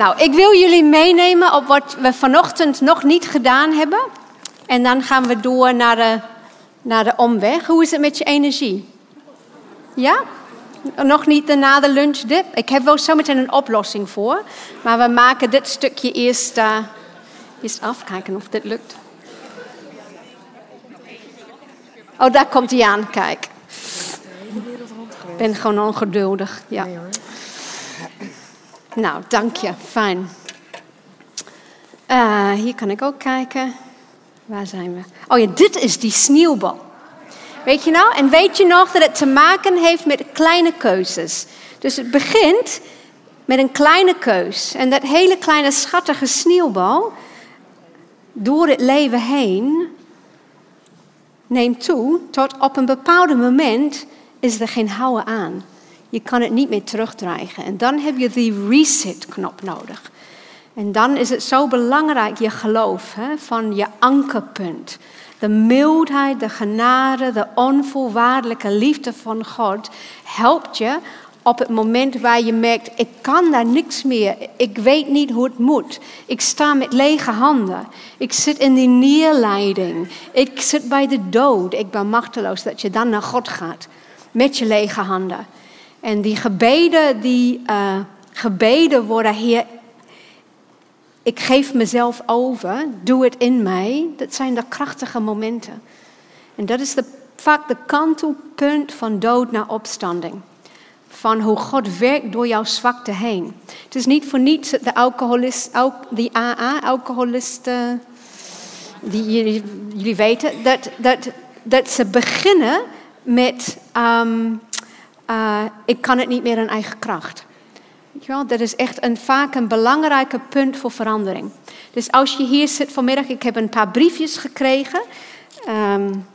Nou, ik wil jullie meenemen op wat we vanochtend nog niet gedaan hebben. En dan gaan we door naar de, naar de omweg. Hoe is het met je energie? Ja? Nog niet na de lunchdip? Ik heb wel zometeen een oplossing voor. Maar we maken dit stukje eerst, uh, eerst af. Kijken of dit lukt. Oh, daar komt hij aan. Kijk. Ik ben gewoon ongeduldig. Ja. Nou, dank je. Fijn. Uh, hier kan ik ook kijken. Waar zijn we? Oh ja, dit is die sneeuwbal. Weet je nou? En weet je nog dat het te maken heeft met kleine keuzes. Dus het begint met een kleine keus. En dat hele kleine schattige sneeuwbal, door het leven heen, neemt toe tot op een bepaald moment is er geen houden aan. Je kan het niet meer terugdraaien. En dan heb je die reset-knop nodig. En dan is het zo belangrijk, je geloof, hè, van je ankerpunt. De mildheid, de genade, de onvoorwaardelijke liefde van God helpt je op het moment waar je merkt, ik kan daar niks meer. Ik weet niet hoe het moet. Ik sta met lege handen. Ik zit in die neerleiding. Ik zit bij de dood. Ik ben machteloos. Dat je dan naar God gaat met je lege handen. En die gebeden, die uh, gebeden worden, Heer, ik geef mezelf over, doe het in mij. Dat zijn de krachtige momenten. En dat is de, vaak de kantelpunt van dood naar opstanding. Van hoe God werkt door jouw zwakte heen. Het is niet voor niets de alcoholist, die AA-alcoholisten, die jullie, weten, dat, dat, dat ze beginnen met um, uh, ik kan het niet meer in eigen kracht. Wel? Dat is echt een, vaak een belangrijke punt voor verandering. Dus als je hier zit vanmiddag, ik heb een paar briefjes gekregen. Um,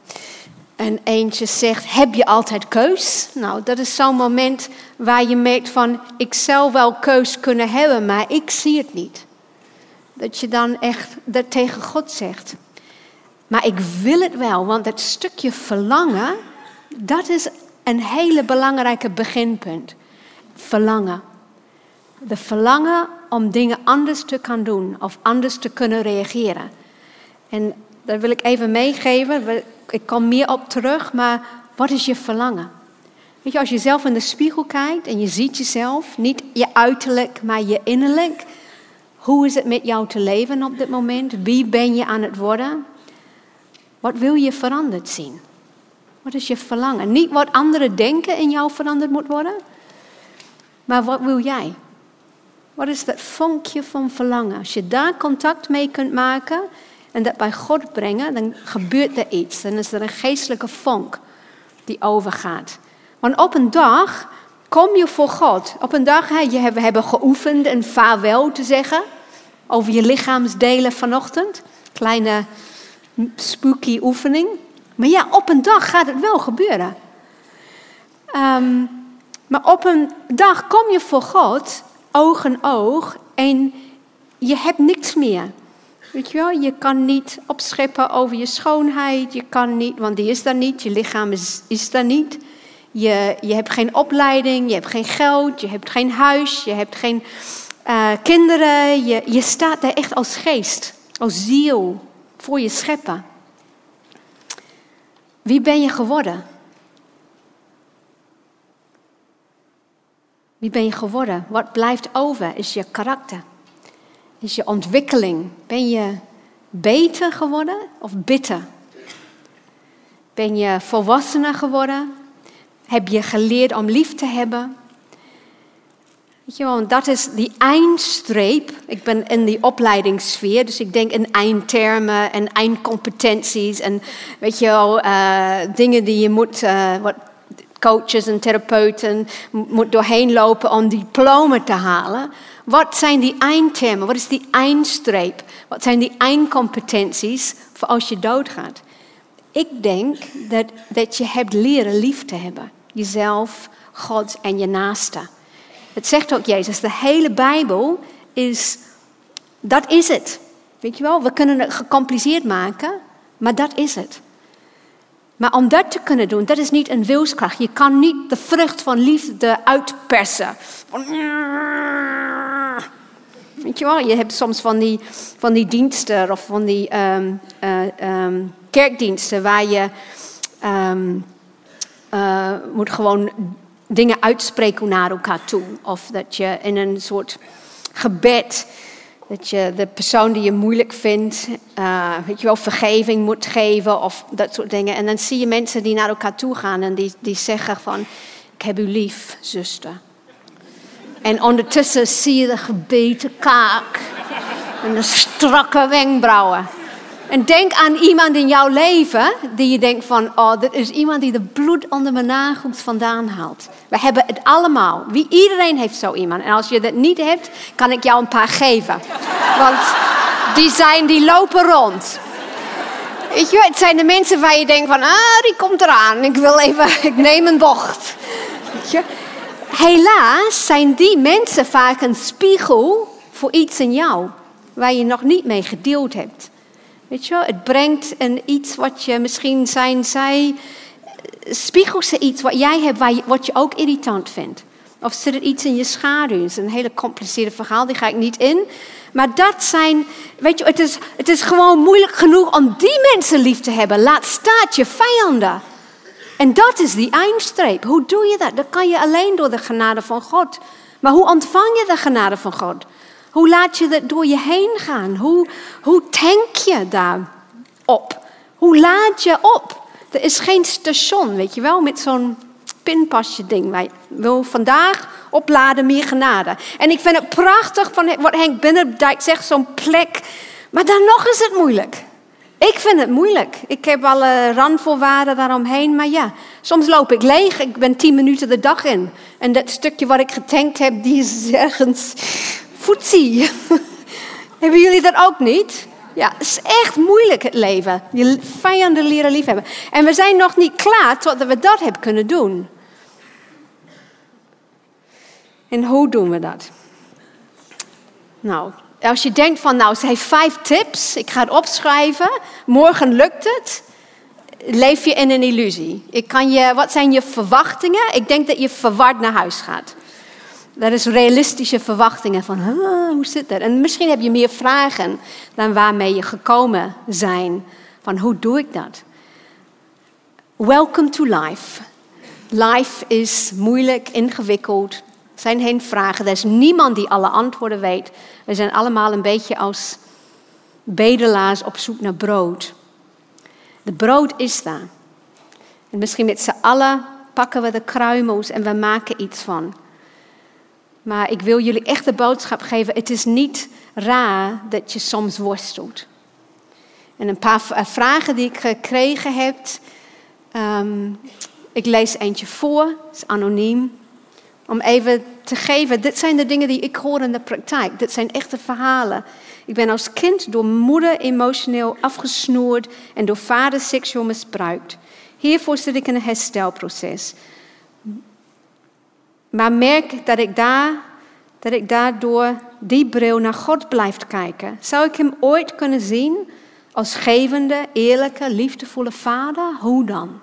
en eentje zegt, heb je altijd keus? Nou, dat is zo'n moment waar je merkt van, ik zou wel keus kunnen hebben, maar ik zie het niet. Dat je dan echt dat tegen God zegt. Maar ik wil het wel, want dat stukje verlangen, dat is een hele belangrijke beginpunt. Verlangen. De verlangen om dingen anders te kunnen doen of anders te kunnen reageren. En daar wil ik even meegeven. Ik kom meer op terug, maar wat is je verlangen? Weet je, als je zelf in de spiegel kijkt en je ziet jezelf, niet je uiterlijk, maar je innerlijk. Hoe is het met jou te leven op dit moment? Wie ben je aan het worden? Wat wil je veranderd zien? Wat is je verlangen? Niet wat anderen denken in jou veranderd moet worden, maar wat wil jij? Wat is dat vonkje van verlangen? Als je daar contact mee kunt maken en dat bij God brengen, dan gebeurt er iets. Dan is er een geestelijke vonk die overgaat. Want op een dag kom je voor God. Op een dag, hè, je we hebben geoefend een vaarwel te zeggen over je lichaamsdelen vanochtend. Kleine spooky oefening. Maar ja, op een dag gaat het wel gebeuren. Ehm, maar op een dag kom je voor God, oog in oog, en je hebt niks meer. Weet je wel, je kan niet opscheppen over je schoonheid, je kan niet, want die is daar niet, je lichaam is, is daar niet. Je, je hebt geen opleiding, je hebt geen geld, je hebt geen huis, je hebt geen uh, kinderen. Je, je staat daar echt als geest, als ziel voor je scheppen. Wie ben je geworden? Wie ben je geworden? Wat blijft over? Is je karakter? Is je ontwikkeling? Ben je beter geworden of bitter? Ben je volwassener geworden? Heb je geleerd om lief te hebben? Weet je wel, dat is die eindstreep. Ik ben in die opleidingssfeer, dus ik denk in eindtermen en eindcompetenties en weet je wel, uh, dingen die je moet, uh, wat coaches en therapeuten moet doorheen lopen om diploma te halen. Wat zijn die eindtermen? Wat is die eindstreep? Wat zijn die eindcompetenties voor als je doodgaat? Ik denk dat, dat je hebt leren lief te hebben. Jezelf, God en je naaste. Het zegt ook Jezus, de hele Bijbel is, dat is het. Weet je wel, we kunnen het gecompliceerd maken, maar dat is het. Maar om dat te kunnen doen, dat is niet een wilskracht. Je kan niet de vrucht van liefde uitpersen. Weet je wel, je hebt soms van die, van die diensten of van die ehm, eh, ehm, kerkdiensten waar je ehm, eh, moet gewoon dingen uitspreken naar elkaar toe. Of dat je in een soort gebed, dat je de persoon die je moeilijk vindt, uh, weet je wel, vergeving moet geven of dat soort dingen. En dan zie je mensen die naar elkaar toe gaan en die, die zeggen van, ik heb u lief, zuster. En ondertussen zie je de gebeten kaak en de strakke wenkbrauwen. En denk aan iemand in jouw leven die je denkt van, oh, dit is iemand die de bloed onder mijn nagels vandaan haalt. We hebben het allemaal. Wie, iedereen heeft zo iemand. En als je dat niet hebt, kan ik jou een paar geven. Want die zijn, die lopen rond. Weet je, het zijn de mensen waar je denkt van, ah, die komt eraan. Ik wil even, ik neem een bocht. Weet je? Helaas zijn die mensen vaak een spiegel voor iets in jou waar je nog niet mee gedeeld hebt. Weet je, het brengt een iets wat je misschien zijn, zij spiegelt ze iets wat jij hebt, wat je ook irritant vindt. Of zit er iets in je schaduw? Het is een hele compliceerde verhaal, die ga ik niet in. Maar dat zijn, weet je, het is, het is gewoon moeilijk genoeg om die mensen lief te hebben. Laat staat je vijanden. En dat is die eindstreep. Hoe doe je dat? Dat kan je alleen door de genade van God. Maar hoe ontvang je de genade van God? Hoe laat je dat door je heen gaan? Hoe, hoe tank je daarop? Hoe laat je op? Er is geen station, weet je wel, met zo'n pinpasje ding. Wij wil vandaag opladen meer genade. En ik vind het prachtig van wat Henk Binnendijk zegt, zo'n plek. Maar dan nog is het moeilijk. Ik vind het moeilijk. Ik heb alle randvoorwaarden daaromheen. Maar ja, soms loop ik leeg. Ik ben tien minuten de dag in. En dat stukje wat ik getankt heb, die is ergens voetzie. Hebben jullie dat ook niet? Ja, het is echt moeilijk het leven. Je vijanden leren liefhebben. En we zijn nog niet klaar totdat we dat hebben kunnen doen. En hoe doen we dat? Nou, als je denkt van, nou, ze heeft vijf tips, ik ga het opschrijven, morgen lukt het, leef je in een illusie. Ik kan je, wat zijn je verwachtingen? Ik denk dat je verward naar huis gaat. Dat is realistische verwachtingen van, hoe zit dat? En misschien heb je meer vragen dan waarmee je gekomen zijn. Van hoe doe ik dat? Welcome to life. Life is moeilijk, ingewikkeld. Er zijn geen vragen. Er is niemand die alle antwoorden weet. We zijn allemaal een beetje als bedelaars op zoek naar brood. De brood is daar. En misschien met z'n allen pakken we de kruimels en we maken iets van. Maar ik wil jullie echt de boodschap geven: het is niet raar dat je soms worstelt. En een paar vragen die ik gekregen heb. Ehm, ik lees eentje voor, het is anoniem. Om even te geven, dit zijn de dingen die ik hoor in de praktijk. Dit zijn echte verhalen. Ik ben als kind door moeder emotioneel afgesnoerd en door vader seksueel misbruikt. Hiervoor zit ik in een herstelproces. Maar merk dat ik, daar, dat ik daardoor die bril naar God blijf kijken. Zou ik hem ooit kunnen zien als gevende, eerlijke, liefdevolle vader? Hoe dan?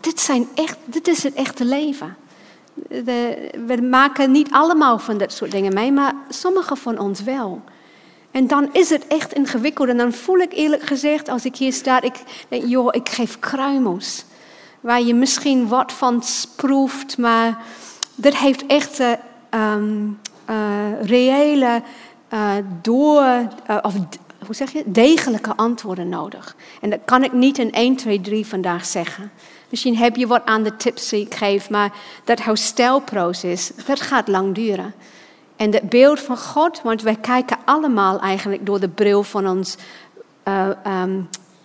dit, zijn echt, dit is het echte leven. we maken niet allemaal van dat soort dingen mee, maar sommigen van ons wel. En dan is het echt ingewikkeld. En dan voel ik eerlijk gezegd, als ik hier sta, ik denk, joh, ik geef kruimels. Waar je misschien wat van proeft, maar dat heeft echt uh, reële, uh, door, of hoe zeg je, degelijke antwoorden nodig. En dat kan ik niet in 1, 2, 3 vandaag zeggen. Misschien heb je wat aan de tips die ik geef, maar dat herstelproces, dat gaat lang duren. En het beeld van God, want wij kijken allemaal eigenlijk door de bril van ons uh,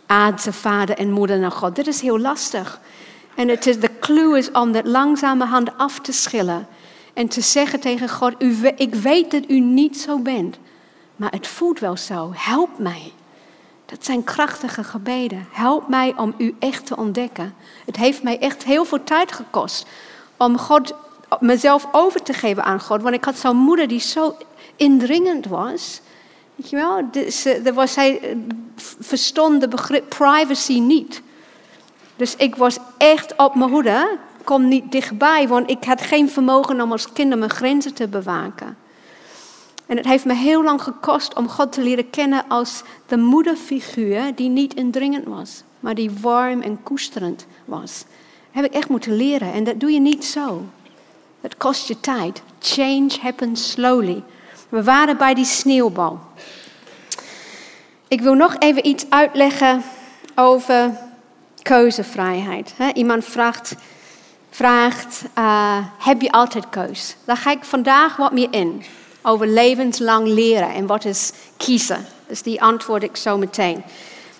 aardse vader en moeder naar God. Dit is heel lastig. En het is, de clue is om dat langzamerhand af te schillen. En te zeggen tegen God, u, ik weet dat u niet zo bent. Maar het voelt wel zo. Help mij. Dat zijn krachtige gebeden. Help mij om u echt te ontdekken. Het heeft mij echt heel veel tijd gekost om God, mezelf over te geven aan God. Want ik had zo'n moeder die zo indringend was. Weet je wel, was, zij verstond de begrip privacy niet. Dus ik was echt op mijn hoede. Kom niet dichtbij, want ik had geen vermogen om als kinder mijn grenzen te bewaken. En het heeft me heel lang gekost om God te leren kennen als de moederfiguur die niet indringend was, maar die warm en koesterend was. Heb ik echt moeten leren en dat doe je niet zo. Het kost je tijd. Change happens slowly. We waren bij die sneeuwbal. Ik wil nog even iets uitleggen over keuzevrijheid. Iemand vraagt, vraagt uh, heb je altijd keus? Daar ga ik vandaag wat meer in. Over levenslang leren en wat is kiezen. Dus die antwoord ik zo meteen.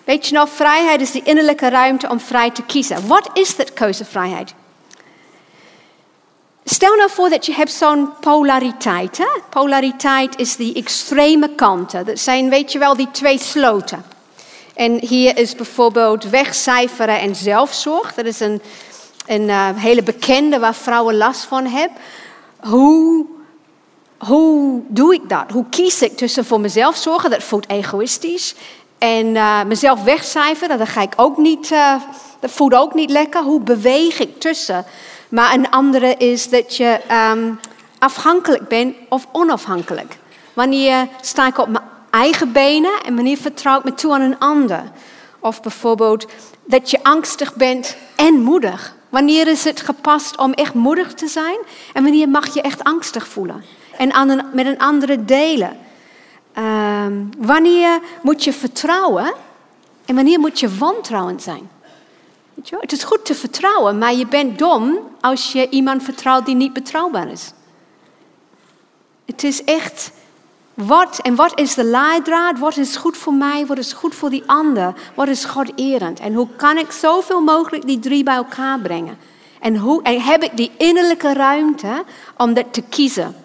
Weet je nog, vrijheid is die innerlijke ruimte om vrij te kiezen. Wat is dat keuzevrijheid? Stel nou voor dat je hebt zo'n polariteit. Polariteit is die extreme kanten. Dat zijn, weet je wel, die twee sloten. En hier is bijvoorbeeld wegcijferen en zelfzorg. Dat is een, een uh, hele bekende waar vrouwen last van hebben. Hoe, hoe doe ik dat? Hoe kies ik tussen voor mezelf zorgen? Dat voelt egoïstisch. En uh, mezelf wegcijferen, dat ga ik ook niet, uh, dat voelt ook niet lekker. Hoe beweeg ik tussen? Maar een andere is dat je um, afhankelijk bent of onafhankelijk. Wanneer sta ik op mijn eigen benen en wanneer vertrouw ik me toe aan een ander? Of bijvoorbeeld dat je angstig bent en moedig. Wanneer is het gepast om echt moedig te zijn en wanneer mag je echt angstig voelen en aan met een andere delen? Um, wanneer moet je vertrouwen en wanneer moet je wantrouwend zijn? Het is goed te vertrouwen, maar je bent dom als je iemand vertrouwt die niet betrouwbaar is. Het is echt wat en wat is de leidraad? Wat is goed voor mij? Wat is goed voor die ander? Wat is God erend? En hoe kan ik zoveel mogelijk die drie bij elkaar brengen? En, hoe, en heb ik die innerlijke ruimte om dat te kiezen?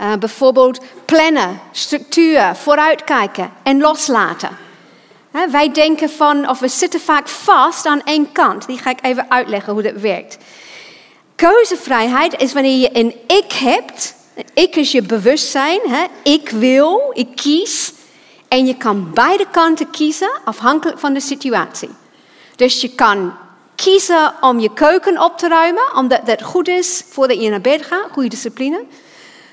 Uh, bijvoorbeeld plannen, structuur, vooruitkijken en loslaten. wij denken van, of we zitten vaak vast aan één kant. Die ga ik even uitleggen hoe dat werkt. Keuzevrijheid is wanneer je een ik hebt. Ik is je bewustzijn. Ik wil, ik kies. En je kan beide kanten kiezen, afhankelijk van de situatie. Dus je kan kiezen om je keuken op te ruimen, omdat dat goed is voordat je naar bed gaat, goede discipline.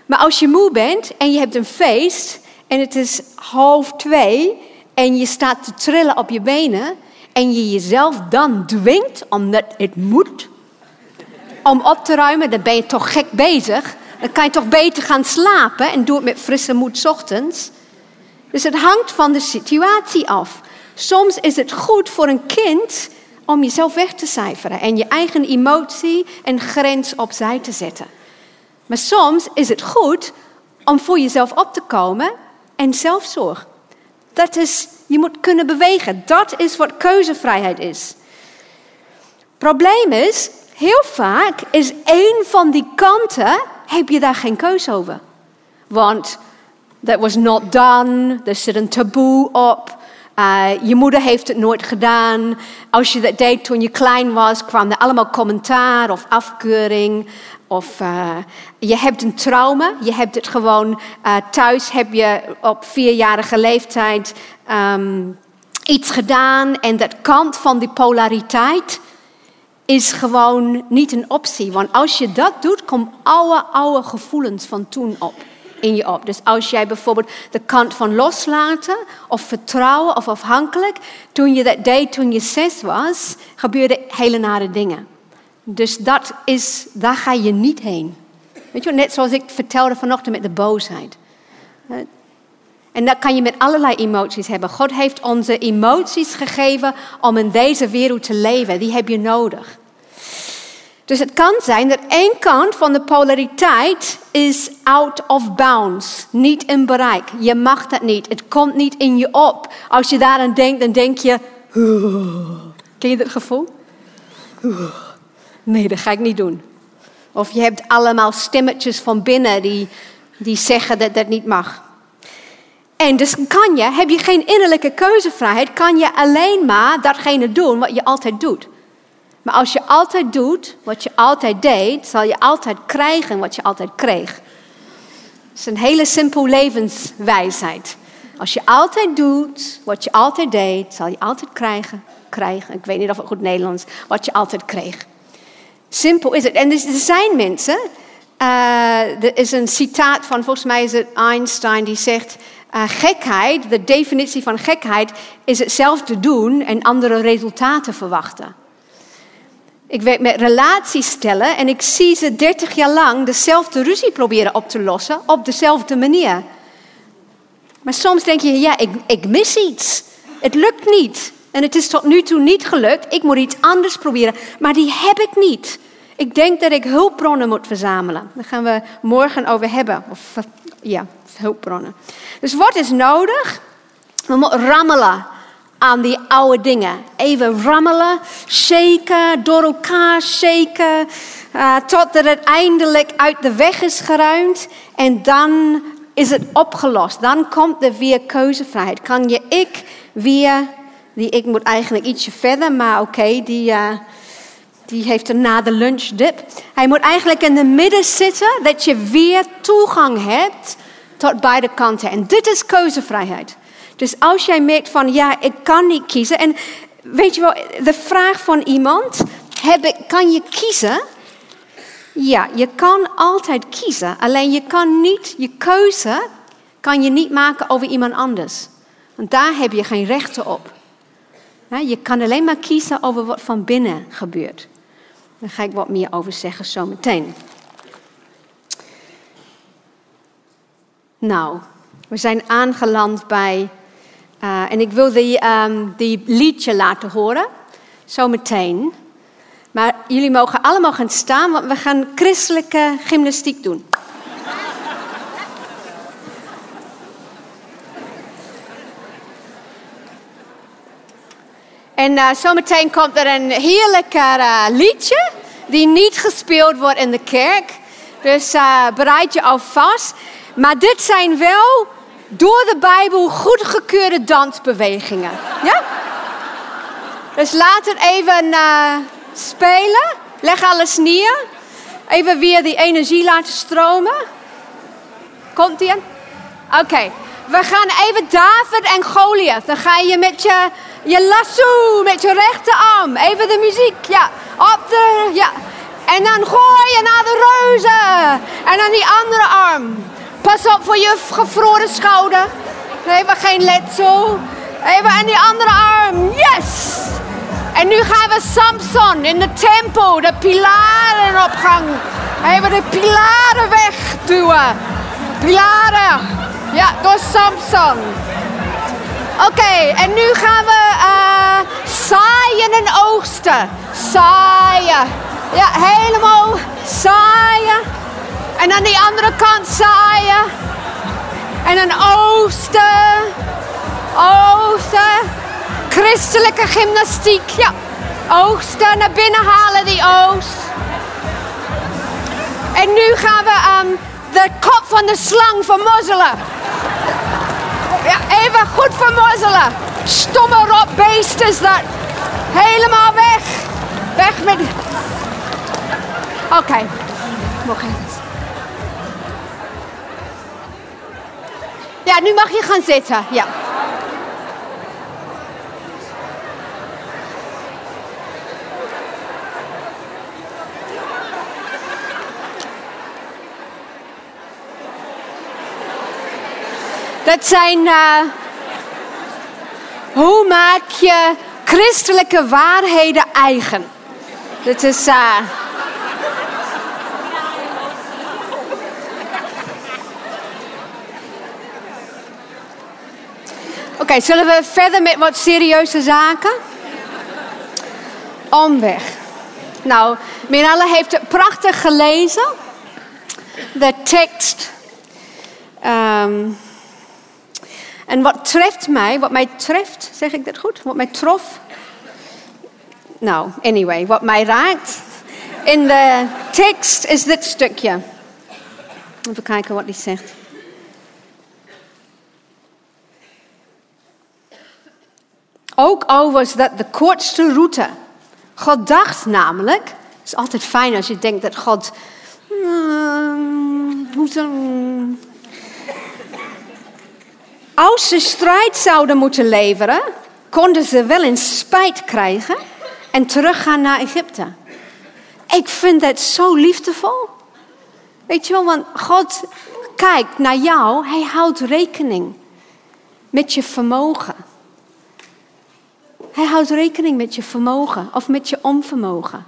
Maar als je moe bent en je hebt een feest en het is half twee en je staat te trillen op je benen en je jezelf dan dwingt, omdat het moet, om op te ruimen, dan ben je toch gek bezig. Dan kan je toch beter gaan slapen en doe het met frisse moed ochtends. Dus het hangt van de situatie af. Soms is het goed voor een kind om jezelf weg te cijferen en je eigen emotie en grens opzij te zetten. Maar soms is het goed om voor jezelf op te komen en zelfzorg. Dat is, je moet kunnen bewegen. Dat is wat keuzevrijheid is. Probleem is, heel vaak is één van die kanten, heb je daar geen keuze over. Want that was not done, er zit een taboe op. Uh, je moeder heeft het nooit gedaan. Als je dat deed toen je klein was, kwam er allemaal commentaar of afkeuring. Of uh, je hebt een trauma, je hebt het gewoon uh, thuis, heb je op vierjarige leeftijd um, iets gedaan en dat kant van die polariteit is gewoon niet een optie. Want als je dat doet, komen oude, oude gevoelens van toen op in je op. Dus als jij bijvoorbeeld de kant van loslaten of vertrouwen of afhankelijk, toen je dat deed toen je zes was, gebeurden hele nare dingen. Dus dat is, daar ga je niet heen. Weet je, net zoals ik vertelde vanochtend met de boosheid. En dat kan je met allerlei emoties hebben. God heeft onze emoties gegeven om in deze wereld te leven. Die heb je nodig. Dus het kan zijn dat één kant van de polariteit is out of bounds, niet in bereik. Je mag dat niet, het komt niet in je op. Als je daaraan denkt, dan denk je, ken je dat gevoel? Nee, dat ga ik niet doen. Of je hebt allemaal stemmetjes van binnen die, die zeggen dat dat niet mag. En dus kan je, heb je geen innerlijke keuzevrijheid, kan je alleen maar datgene doen wat je altijd doet. Maar als je altijd doet wat je altijd deed, zal je altijd krijgen wat je altijd kreeg. Het is een hele simpel levenswijsheid. Als je altijd doet wat je altijd deed, zal je altijd krijgen, krijgen. Ik weet niet of het goed Nederlands, wat je altijd kreeg. Simpel is het. En er zijn mensen Uh, er is een citaat van, volgens mij is het Einstein, die zegt: uh, gekheid, de definitie van gekheid, is hetzelfde doen en andere resultaten verwachten. Ik werk met relaties stellen en ik zie ze 30 jaar lang dezelfde ruzie proberen op te lossen op dezelfde manier. Maar soms denk je, ja, ik, ik mis iets. Het lukt niet. En het is tot nu toe niet gelukt. Ik moet iets anders proberen. Maar die heb ik niet. Ik denk dat ik hulpbronnen moet verzamelen. Daar gaan we morgen over hebben. Of, ja, hulpbronnen. Dus wat is nodig? We moeten rammelen aan die oude dingen. Even rammelen, shaken, door elkaar shaken. Uh, totdat het eindelijk uit de weg is geruimd. En dan is het opgelost. Dan komt er weer keuzevrijheid. Kan je ik weer, die ik moet eigenlijk ietsje verder, maar oké, die, uh, die heeft een na de lunch dip. Hij moet eigenlijk in de midden zitten, dat je weer toegang hebt tot beide kanten. En dit is keuzevrijheid. Dus als jij merkt van ja, ik kan niet kiezen. En weet je wel, de vraag van iemand, heb kan je kiezen? Ja, je kan altijd kiezen. Alleen je kan niet, je keuze kan je niet maken over iemand anders. Want daar heb je geen rechten op. Je kan alleen maar kiezen over wat van binnen gebeurt. Daar ga ik wat meer over zeggen zometeen. Nou, we zijn aangeland bij. Uh, en ik wil um, die liedje laten horen, zometeen. Maar jullie mogen allemaal gaan staan, want we gaan christelijke gymnastiek doen. En uh, zometeen komt er een heerlijk uh, liedje die niet gespeeld wordt in de kerk. Dus uh, bereid je alvast. Maar dit zijn wel door de Bijbel goedgekeurde dansbewegingen. Ja? Dus laat het even spelen. Leg alles neer. Even weer die energie laten stromen. Komt ie? Oké. We gaan even David en Goliath. Dan ga je met je, je lasso, met je rechterarm. Even de muziek, ja. Op de, ja. En dan gooi je naar de reuzen. En dan die andere arm. Pas op voor je gevroren schouder. Even geen letsel. Even en die andere arm. Yes! En nu gaan we Samson in de tempel, de pilaren opgang. Even de pilaren wegduwen. Pilaren. Ja, door Samson. Oké, en nu gaan we uh, zaaien en oogsten. Zaaien. Ja, helemaal zaaien. En aan die andere kant zaaien. En dan oogsten. Oogsten. Christelijke gymnastiek. Ja, oogsten, naar binnen halen die oogst. En nu gaan we um, de kop van de slang vermozzelen. Ja, even goed vermozzelen. Stomme rot beest is dat. Helemaal weg. Weg met... Oké. Okay. Ja, nu mag je gaan zitten. Ja. Dat zijn. Uh, hoe maak je christelijke waarheden eigen? Dat is. Uh, Oké, zullen we verder met wat serieuze zaken? Omweg. Nou, Mirella heeft het prachtig gelezen. De tekst. Um, en wat treft mij, wat mij treft, zeg ik dat goed? Wat mij trof. Nou, anyway, wat mij raakt in de tekst is dit stukje. Even kijken wat hij zegt. Ook al was dat de kortste route. God dacht namelijk, het is altijd fijn als je denkt dat God. Uh, hoe als ze strijd zouden moeten leveren, konden ze wel een spijt krijgen en teruggaan naar Egypte. Ik vind dat zo liefdevol. Weet je wel, want God kijkt naar jou, hij houdt rekening met je vermogen. Hij houdt rekening met je vermogen of met je onvermogen.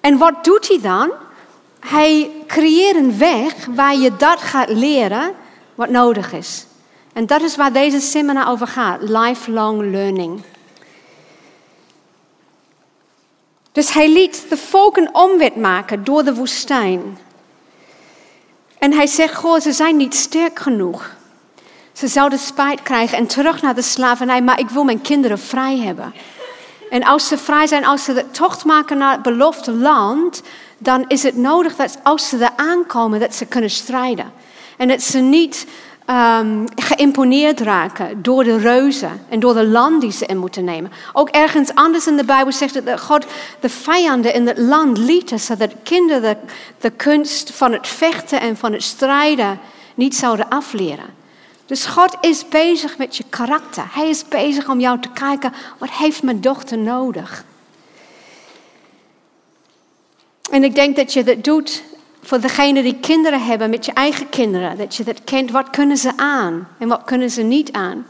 En wat doet hij dan? Hij creëert een weg waar je dat gaat leren wat nodig is. En dat is waar deze seminar over gaat: lifelong learning. Dus hij liet de volken omwet maken door de woestijn. En hij zegt: Goh, ze zijn niet sterk genoeg. Ze zouden spijt krijgen en terug naar de slavernij, maar ik wil mijn kinderen vrij hebben. En als ze vrij zijn, als ze de tocht maken naar het beloofde land, dan is het nodig dat als ze er aankomen, dat ze kunnen strijden. En dat ze niet um, geïmponeerd raken door de reuzen en door de land die ze in moeten nemen. Ook ergens anders in de Bijbel zegt dat God de vijanden in het land lieten, zodat kinderen de, de kunst van het vechten en van het strijden niet zouden afleren. Dus God is bezig met je karakter. Hij is bezig om jou te kijken, wat heeft mijn dochter nodig? En ik denk dat je dat doet voor degene die kinderen hebben met je eigen kinderen. Dat je dat kent, wat kunnen ze aan en wat kunnen ze niet aan.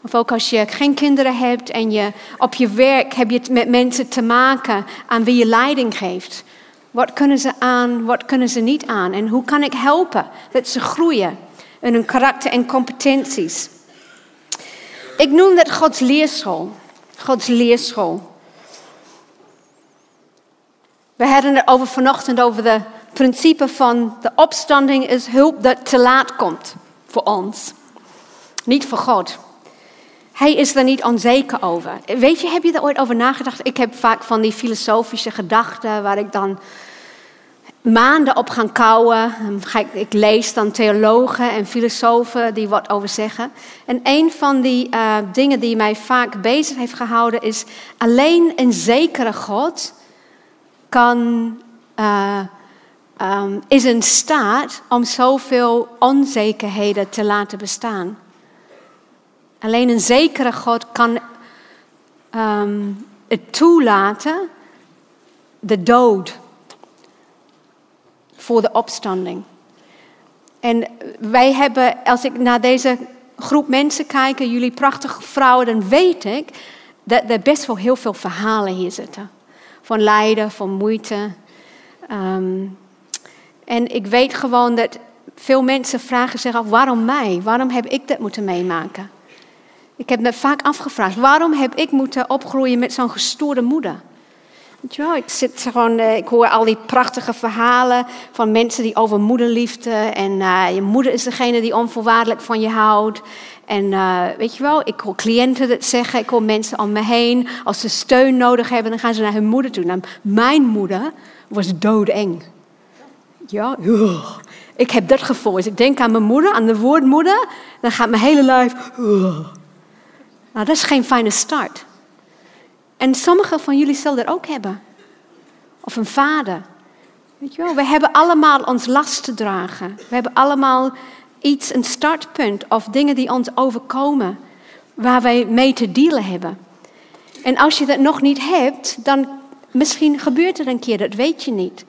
Of ook als je geen kinderen hebt en je op je werk heb je met mensen te maken aan wie je leiding geeft. Wat kunnen ze aan, wat kunnen ze niet aan? En hoe kan ik helpen dat ze groeien in hun karakter en competenties? Ik noem dat Gods leerschool. Gods leerschool. We hadden het over vanochtend over de principe van de opstanding is hulp dat te laat komt voor ons. Niet voor God. Hij is er niet onzeker over. Weet je, heb je er ooit over nagedacht? Ik heb vaak van die filosofische gedachten waar ik dan maanden op ga kouwen. Ik lees dan theologen en filosofen die wat over zeggen. En een van die uh, dingen die mij vaak bezig heeft gehouden is... alleen een zekere God kan... Uh, um, is in staat om zoveel onzekerheden te laten bestaan. Alleen een zekere God kan um, het toelaten, de dood, voor de opstanding. En wij hebben, als ik naar deze groep mensen kijk, jullie prachtige vrouwen, dan weet ik dat er best wel heel veel verhalen hier zitten. Van lijden, van moeite. Um, en ik weet gewoon dat veel mensen vragen zich af, waarom mij? Waarom heb ik dat moeten meemaken? Ik heb me vaak afgevraagd, waarom heb ik moeten opgroeien met zo'n gestoorde moeder? Ja, ik, zit gewoon, eh, ik hoor al die prachtige verhalen van mensen die over moederliefde. En uh, je moeder is degene die onvoorwaardelijk van je houdt. En uh, weet je wel, ik hoor cliënten dat zeggen. Ik hoor mensen om me heen. Als ze steun nodig hebben, dan gaan ze naar hun moeder toe. Nou, mijn moeder was doodeng. Ja, ik heb dat gevoel. Als ik denk aan mijn moeder, aan de woord moeder, dan gaat mijn hele lijf. Nou, dat is geen fijne start. En sommigen van jullie zullen dat ook hebben. Of een vader. Weet je wel, we hebben allemaal ons last te dragen. We hebben allemaal iets, een startpunt of dingen die ons overkomen, waar wij mee te dealen hebben. En als je dat nog niet hebt, dan misschien gebeurt er een keer, dat weet je niet.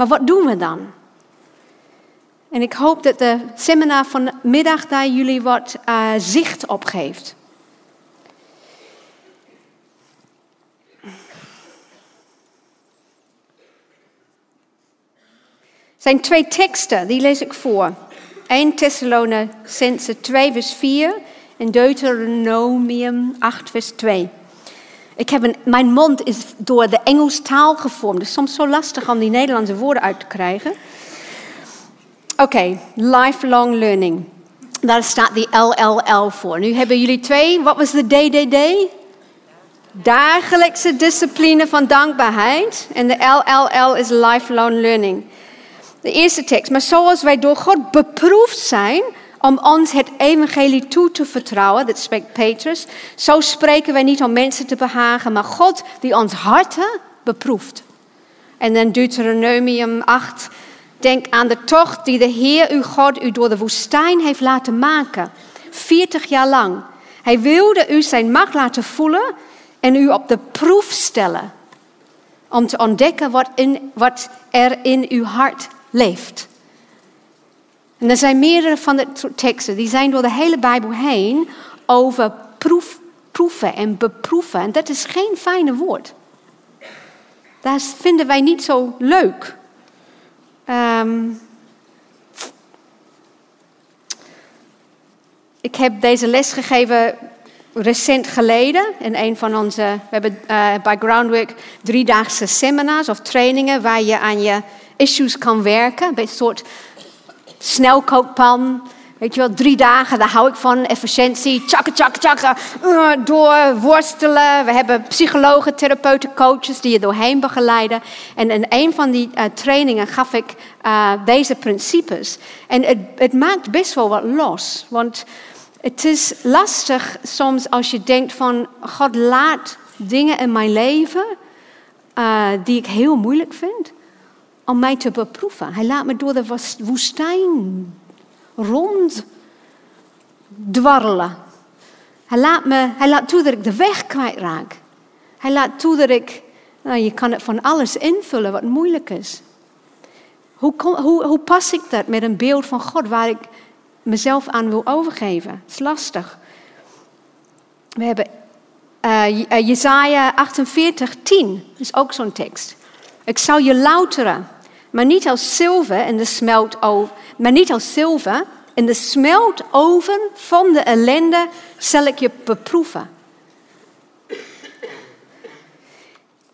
Maar wat doen we dan? En ik hoop dat de seminar vanmiddag daar jullie wat uh, zicht op geeft. Er zijn twee teksten, die lees ik voor. 1 Thessalonicense 2 vers 4 en Deuteronomium 8 vers 2. Ik heb een, mijn mond is door de Engels taal gevormd. Is soms zo lastig om die Nederlandse woorden uit te krijgen. Oké, lifelong learning. Daar staat die LLL voor. Nu hebben jullie twee. Wat was de DDD? Dagelijkse discipline van dankbaarheid. En de LLL is lifelong learning. De eerste tekst. Maar zoals wij door God beproefd zijn om ons het evangelie toe te vertrouwen, dat spreekt Petrus. Zo spreken wij niet om mensen te behagen, maar God die ons harten beproeft. En dan Deuteronomium 8. Denk aan de tocht die de Heer uw God u door de woestijn heeft laten maken. 40 jaar lang. Hij wilde u zijn macht laten voelen en u op de proef stellen. Om te ontdekken wat, in, wat er in uw hart leeft. En er zijn meerdere van de teksten, die zijn door de hele Bijbel heen over proef, proeven en beproeven. En dat is geen fijne woord. Dat vinden wij niet zo leuk. Um, ik heb deze les gegeven recent geleden in een van onze. We hebben uh, bij Groundwork driedaagse seminars of trainingen waar je aan je issues kan werken. Een soort snelkookpan. Weet je wel, drie dagen, daar hou ik van. Efficiëntie, tjakken, tjakken, tjakken. Uh, door, worstelen. We hebben psychologen, therapeuten, coaches die je doorheen begeleiden. En in een van die uh, trainingen gaf ik uh, deze principes. En het, het maakt best wel wat los. Want het is lastig soms als je denkt van... God laat dingen in mijn leven die ik heel moeilijk vind om mij te beproeven. Hij laat me door de woestijn ronddwarrelen. Hij laat, me, hij laat toe dat ik de weg kwijtraak. Hij laat toe dat ik, nou, je kan het van alles invullen wat moeilijk is. Hoe, hoe, hoe pas ik dat met een beeld van God waar ik mezelf aan wil overgeven? Het is lastig. We hebben uh, Jezaja 48, 10. Dat is ook zo'n tekst. Ik zal je louteren maar niet als zilver in de smeltoven, maar niet als zilver in de smeltoven van de ellende zal ik je beproeven.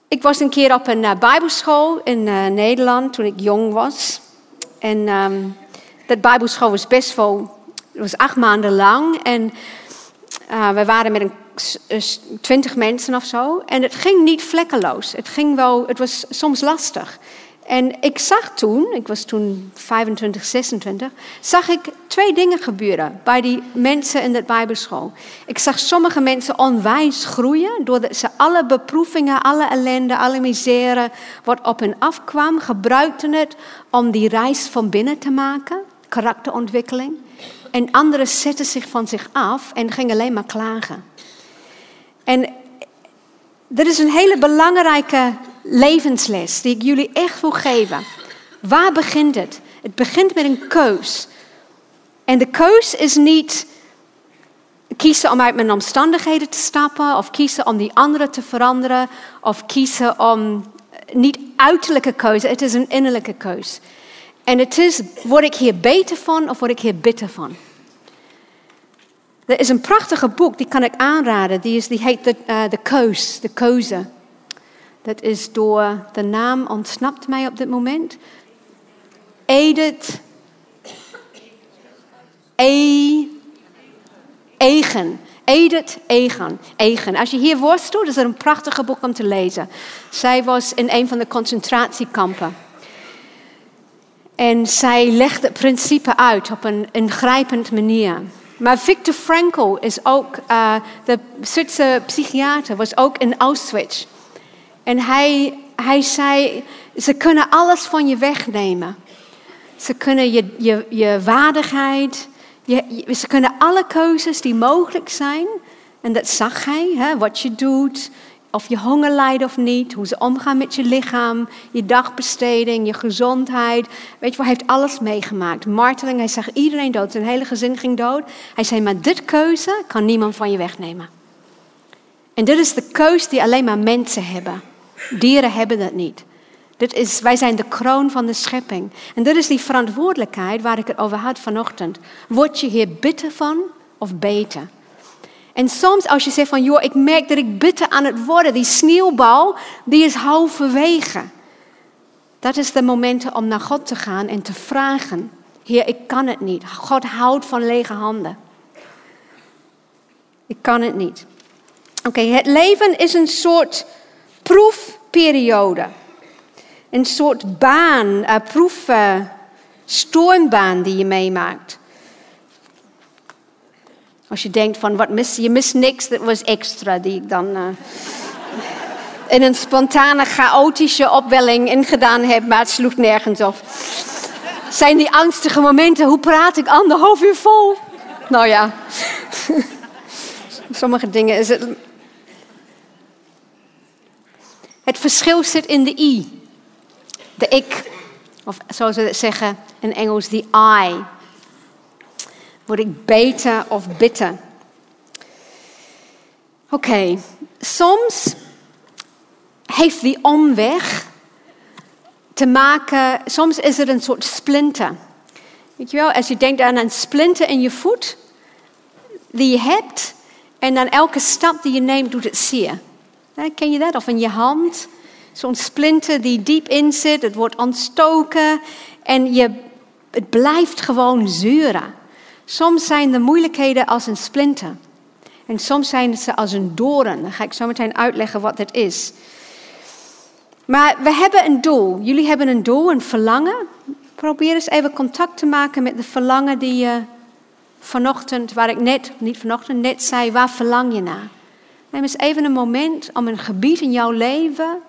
Ik was een keer op een uh, bijbelschool in uh, Nederland toen ik jong was. En um, dat bijbelschool was best wel, was acht maanden lang. En uh, we waren met een twintig mensen of zo. En het ging niet vlekkeloos. Het ging wel, het was soms lastig. En ik zag toen, ik was toen 25, 26, zag ik twee dingen gebeuren bij die mensen in de Bijbelschool. Ik zag sommige mensen onwijs groeien, doordat ze alle beproevingen, alle ellende, alle misère wat op hen afkwam, gebruikten het om die reis van binnen te maken, karakterontwikkeling. En anderen zetten zich van zich af en gingen alleen maar klagen. En dat is een hele belangrijke levensles die ik jullie echt wil geven. Waar begint het? Het begint met een keus. En de keus is niet kiezen om uit mijn omstandigheden te stappen, of kiezen om die anderen te veranderen, of kiezen om niet uiterlijke keuze, het is een innerlijke keus. En het is, word ik hier beter van of word ik hier bitter van? Er is een prachtige boek, die kan ik aanraden, die, is, die heet De, uh, De Keuze. Dat is door, de naam ontsnapt mij op dit moment. Edith e, Egen. Edith Egen. Egen. Als je hier worstelt, is het een prachtige boek om te lezen. Zij was in een van de concentratiekampen. En zij legde het principe uit op een ingrijpend manier. Maar Viktor Frankl is ook, uh, de Zwitserse psychiater, was ook in Auschwitz. En hij, hij zei, ze kunnen alles van je wegnemen. Ze kunnen je, je, je waardigheid, je, ze kunnen alle keuzes die mogelijk zijn. En dat zag hij, hè, wat je doet, of je honger lijdt of niet, hoe ze omgaan met je lichaam, je dagbesteding, je gezondheid. Weet je hij heeft alles meegemaakt. Marteling, hij zag iedereen dood, zijn hele gezin ging dood. Hij zei, maar dit keuze kan niemand van je wegnemen. En dit is de keuze die alleen maar mensen hebben. Dieren hebben dat niet. Dit is, wij zijn de kroon van de schepping. En dit is die verantwoordelijkheid waar ik het over had vanochtend. Word je hier bitter van of beter? En soms als je zegt van, joh, ik merk dat ik bitter aan het worden, die sneeuwbal, die is halverwege. Dat is de moment om naar God te gaan en te vragen, Heer, ik kan het niet. God houdt van lege handen. Ik kan het niet. Oké, het leven is een soort proefperiode. Een soort baan, een proef, stormbaan die je meemaakt. Als je denkt van, wat mis, je mist niks, dat was extra die ik dan uh, in een spontane, chaotische opwelling ingedaan heb, maar het sloeg nergens op. Zijn die angstige momenten, hoe praat ik anderhalf uur vol? Nou ja, sommige dingen is het Het verschil zit in de I. De ik. Of zoals we het zeggen in Engels, de I. Word ik beter of bitter? Oké, soms heeft die omweg te maken, soms is het een soort splinter. Weet je wel, als je denkt aan een splinter in je voet die je hebt, en dan elke stap die je neemt doet het zeer. Ken je dat? Of in je hand, zo'n splinter die diep in zit, het wordt ontstoken en je, het blijft gewoon zeuren. Soms zijn de moeilijkheden als een splinter. En soms zijn ze als een doorn. Dan ga ik zo meteen uitleggen wat dat is. Maar we hebben een doel. Jullie hebben een doel, een verlangen. Probeer eens even contact te maken met de verlangen die je vanochtend, waar ik net, niet vanochtend, net zei, waar verlang je naar? Neem eens even een moment om een gebied in jouw leven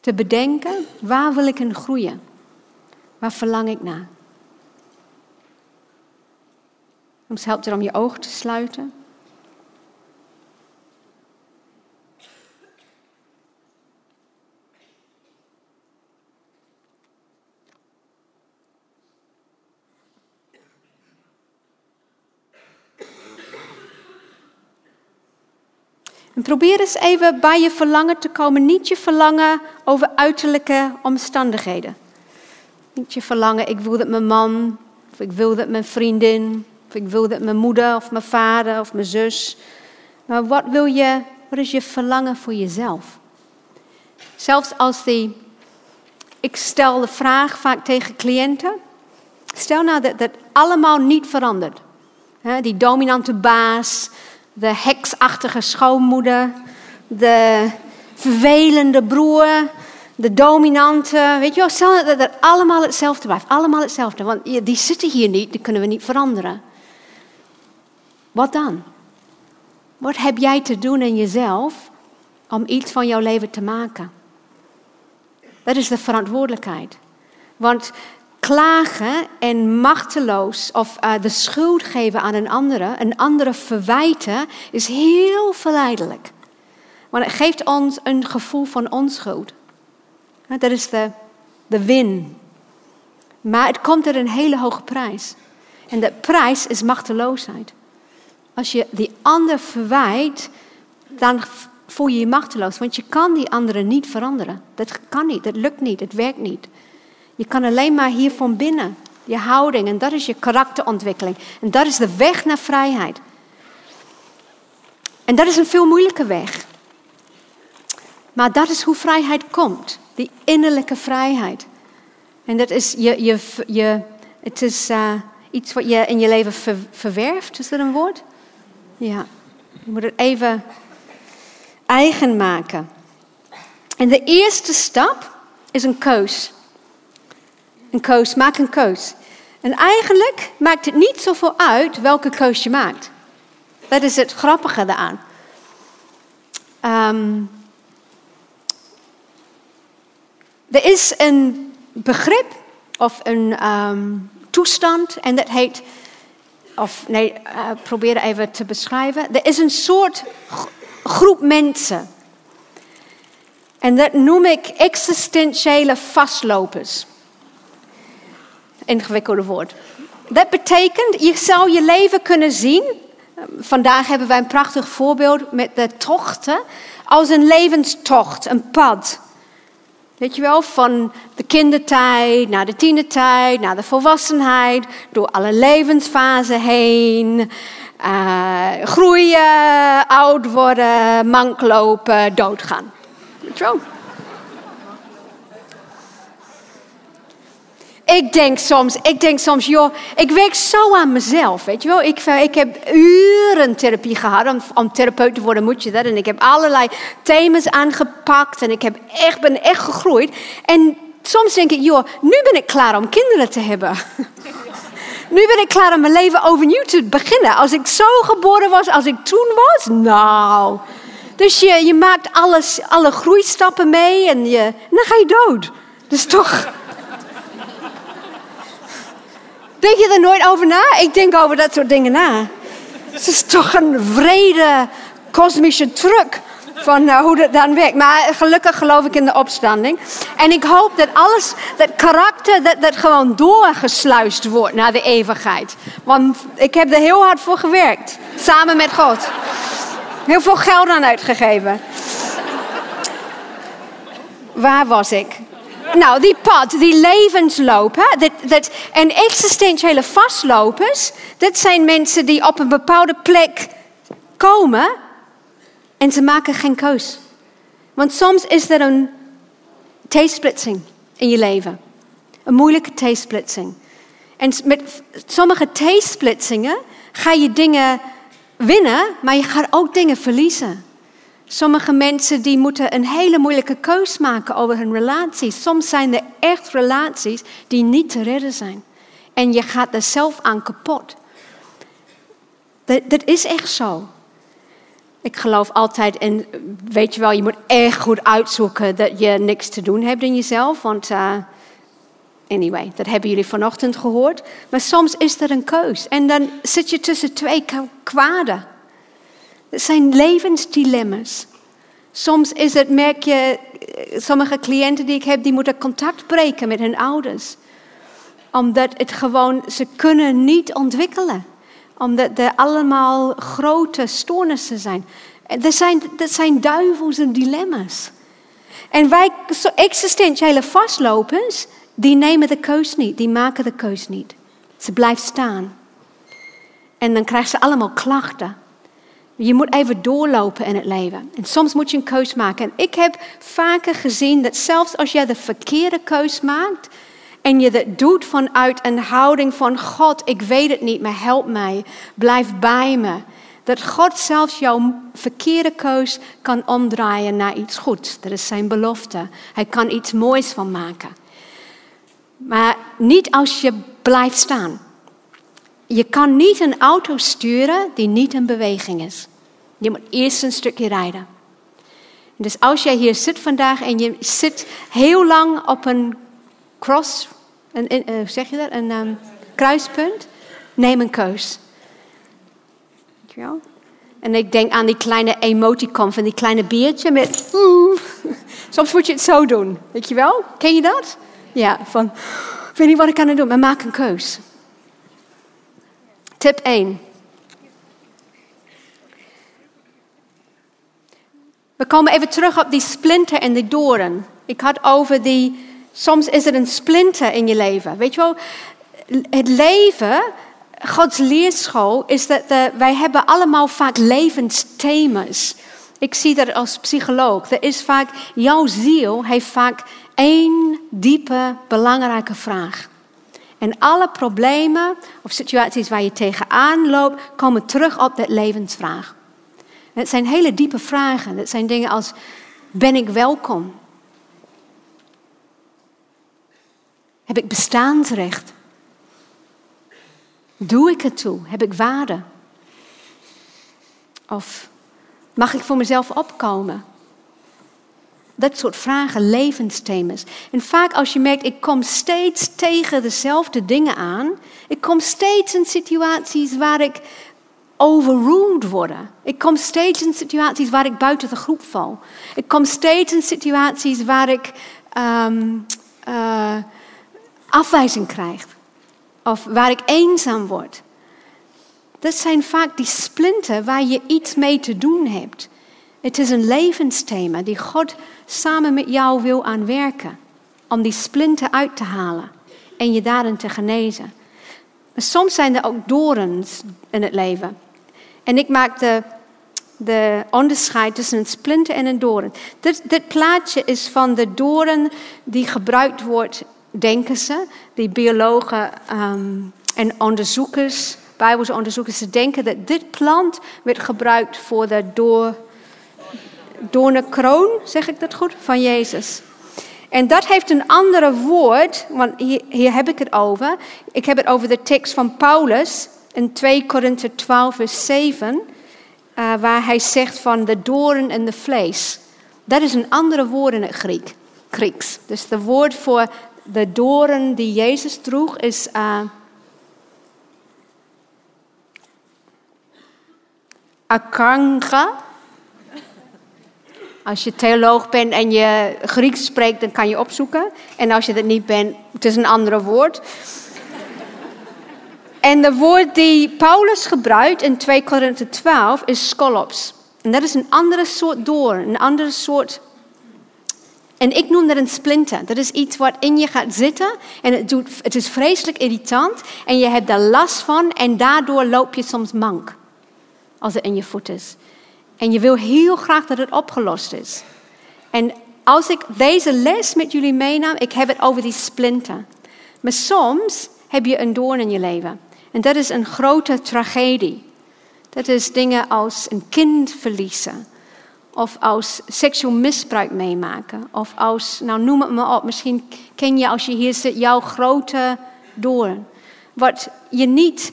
te bedenken, waar wil ik in groeien? Waar verlang ik naar? Soms helpt het om je ogen te sluiten. En probeer eens even bij je verlangen te komen. Niet je verlangen over uiterlijke omstandigheden. Niet je verlangen, ik wil dat mijn man, of ik wil dat mijn vriendin, of ik wil dat mijn moeder, of mijn vader, of mijn zus. Maar wat wil je, wat is je verlangen voor jezelf? Zelfs als die, ik stel de vraag vaak tegen cliënten. Stel nou dat dat allemaal niet verandert. Die dominante baas, de heksachtige schoonmoeder, de vervelende broer, de dominante. Weet je wel, stel dat het allemaal hetzelfde blijft. Allemaal hetzelfde. Want die zitten hier niet, die kunnen we niet veranderen. Wat dan? Wat heb jij te doen in jezelf om iets van jouw leven te maken? Dat is de verantwoordelijkheid. Want klagen en machteloos of uh, de schuld geven aan een andere, een andere verwijten, is heel verleidelijk. Want het geeft ons een gevoel van onschuld. Dat is de, de win. Maar het komt er een hele hoge prijs. En de prijs is machteloosheid. Als je die ander verwijt, dan voel je je machteloos. Want je kan die andere niet veranderen. Dat kan niet, dat lukt niet, het werkt niet. Je kan alleen maar hier van binnen. Je houding en dat is je karakterontwikkeling. En dat is de weg naar vrijheid. En dat is een veel moeilijke weg. Maar dat is hoe vrijheid komt. Die innerlijke vrijheid. En dat is, je, je, je, het is uh, iets wat je in je leven ver, verwerft. Is dat een woord? Ja. Je moet het even eigen maken. En de eerste stap is een keus. Een keus, maak een keus. En eigenlijk maakt het niet zoveel uit welke keus je maakt. Dat is het grappige daaraan. Um, er is een begrip of een um, toestand en dat heet, of nee, uh, probeer even te beschrijven. Er is een soort groep mensen. En dat noem ik existentiële vastlopers ingewikkelde woord. Dat betekent, je zou je leven kunnen zien. Vandaag hebben wij een prachtig voorbeeld met de tochten. Als een levenstocht, een pad. Weet je wel, van de kindertijd naar de tienertijd, naar de volwassenheid, door alle levensfasen heen. Uh, groeien, oud worden, mank lopen, doodgaan. Weet je wel? Ik denk soms, ik denk soms, joh, ik werk zo aan mezelf, weet je wel. Ik, eh, ik heb uren therapie gehad. Om, therapeut te worden moet je dat. En ik heb allerlei thema's aangepakt. En ik heb echt, ben echt gegroeid. En soms denk ik, joh, nu ben ik klaar om kinderen te hebben. nu ben ik klaar om mijn leven overnieuw te beginnen. Als ik zo geboren was als ik toen was, nou... Dus je, je maakt alles, alle groeistappen mee en, je, dan ga je dood. Dus toch... Denk je er nooit over na? Ik denk over dat soort dingen na. Het is toch een vrede kosmische truc van uh, hoe dat dan werkt. Maar gelukkig geloof ik in de opstanding. En ik hoop dat alles, dat karakter, dat, dat gewoon doorgesluist wordt naar de eeuwigheid. Want ik heb er heel hard voor gewerkt. Samen met God. Heel veel geld aan uitgegeven. Waar was ik? Nou, die pad, die levensloop. Hè? Dat, dat, en existentiële vastlopers, dat zijn mensen die op een bepaalde plek komen en ze maken geen keus. Want soms is er een T-splitsing in je leven. Een moeilijke T-splitsing. En met sommige T-splitsingen ga je dingen winnen, maar je gaat ook dingen verliezen. Sommige mensen die moeten een hele moeilijke keus maken over hun relatie. Soms zijn er echt relaties die niet te redden zijn. En je gaat er zelf aan kapot. Dat, dat is echt zo. Ik geloof altijd in, weet je wel, je moet echt goed uitzoeken dat je niks te doen hebt in jezelf. Want, uh, anyway, dat hebben jullie vanochtend gehoord. Maar soms is er een keus. En dan zit je tussen twee kwaden. Het zijn levensdilemma's. Soms is het, merk je, sommige cliënten die ik heb, die moeten contact breken met hun ouders. Omdat het gewoon, ze kunnen niet ontwikkelen. Omdat er allemaal grote stoornissen zijn. Dat zijn, dat zijn duivels en dilemma's. En wij, existentiële vastlopers, die nemen de keus niet, die maken de keus niet. Ze blijven staan. En dan krijgen ze allemaal klachten. Je moet even doorlopen in het leven. En soms moet je een keus maken. En ik heb vaker gezien dat zelfs als je de verkeerde keus maakt en je dat doet vanuit een houding van God, ik weet het niet, maar help mij, blijf bij me. Dat God zelfs jouw verkeerde keus kan omdraaien naar iets goeds. Dat is zijn belofte. Hij kan iets moois van maken. Maar niet als je blijft staan. Je kan niet een auto sturen die niet in beweging is. Je moet eerst een stukje rijden. Dus als jij hier zit vandaag en je zit heel lang op een cross, een, uh, zeg je dat, een um, kruispunt, neem een keus. En ik denk aan die kleine emoticon van die kleine biertje met. Soms moet je het zo doen, weet je wel? Ken je dat? Ja, van. Ik weet niet wat ik kan doen, maar maak een keus. Tip 1. We komen even terug op die splinter en die doren. Ik had over die, soms is er een splinter in je leven. Weet je wel, het leven, Gods leerschool, is dat wij hebben allemaal vaak levensthema's. Ik zie dat als psycholoog. Er is vaak, jouw ziel heeft vaak één diepe, belangrijke vraag. En alle problemen of situaties waar je tegenaan loopt, komen terug op dat levensvraag. Het zijn hele diepe vragen. Het zijn dingen als, ben ik welkom? Heb ik bestaansrecht? Doe ik het toe? Heb ik waarde? Of mag ik voor mezelf opkomen? Dat soort vragen, levensthema's. En vaak als je merkt, ik kom steeds tegen dezelfde dingen aan. Ik kom steeds in situaties waar ik overruled worden. Ik kom steeds in situaties waar ik buiten de groep val. Ik kom steeds in situaties waar ik um, uh, afwijzing krijg. Of waar ik eenzaam word. Dat zijn vaak die splinten waar je iets mee te doen hebt. Het is een levensthema die God samen met jou wil aanwerken. Om die splinten uit te halen en je daarin te genezen. Maar soms zijn er ook dorens in het leven. En ik maak de, de onderscheid tussen een splinter en een doorn. Dit, plaatje is van de doorn die gebruikt wordt, denken ze, die biologen um, en onderzoekers, bijbelse onderzoekers, denken dat dit plant werd gebruikt voor de door, doornenkroon, zeg ik dat goed, van Jezus. En dat heeft een andere woord, want hier, heb ik het over. Ik heb het over de tekst van Paulus in 2 Korinthe 12, vers 7, uh, waar hij zegt van de doorn en de vlees. Dat is een andere woord in het Griek, Grieks. Dus de woord voor de doorn die Jezus droeg is uh, akanga. Als je theoloog bent en je Grieks spreekt, dan kan je opzoeken. En als je dat niet bent, het is een andere woord. En de woord die Paulus gebruikt in 2 Korinthe 12 is skolops. En dat is een andere soort door, een andere soort. En ik noem dat een splinter. Dat is iets wat in je gaat zitten en het, doet, het is vreselijk irritant en je hebt er last van en daardoor loop je soms mank als het in je voet is. En je wil heel graag dat het opgelost is. En als ik deze les met jullie meenam, ik heb het over die splinter. Maar soms heb je een doorn in je leven. En dat is een grote tragedie. Dat is dingen als een kind verliezen. Of als seksueel misbruik meemaken. Of als, nou noem het maar op, misschien ken je als je hier zit jouw grote doorn. Wat je niet,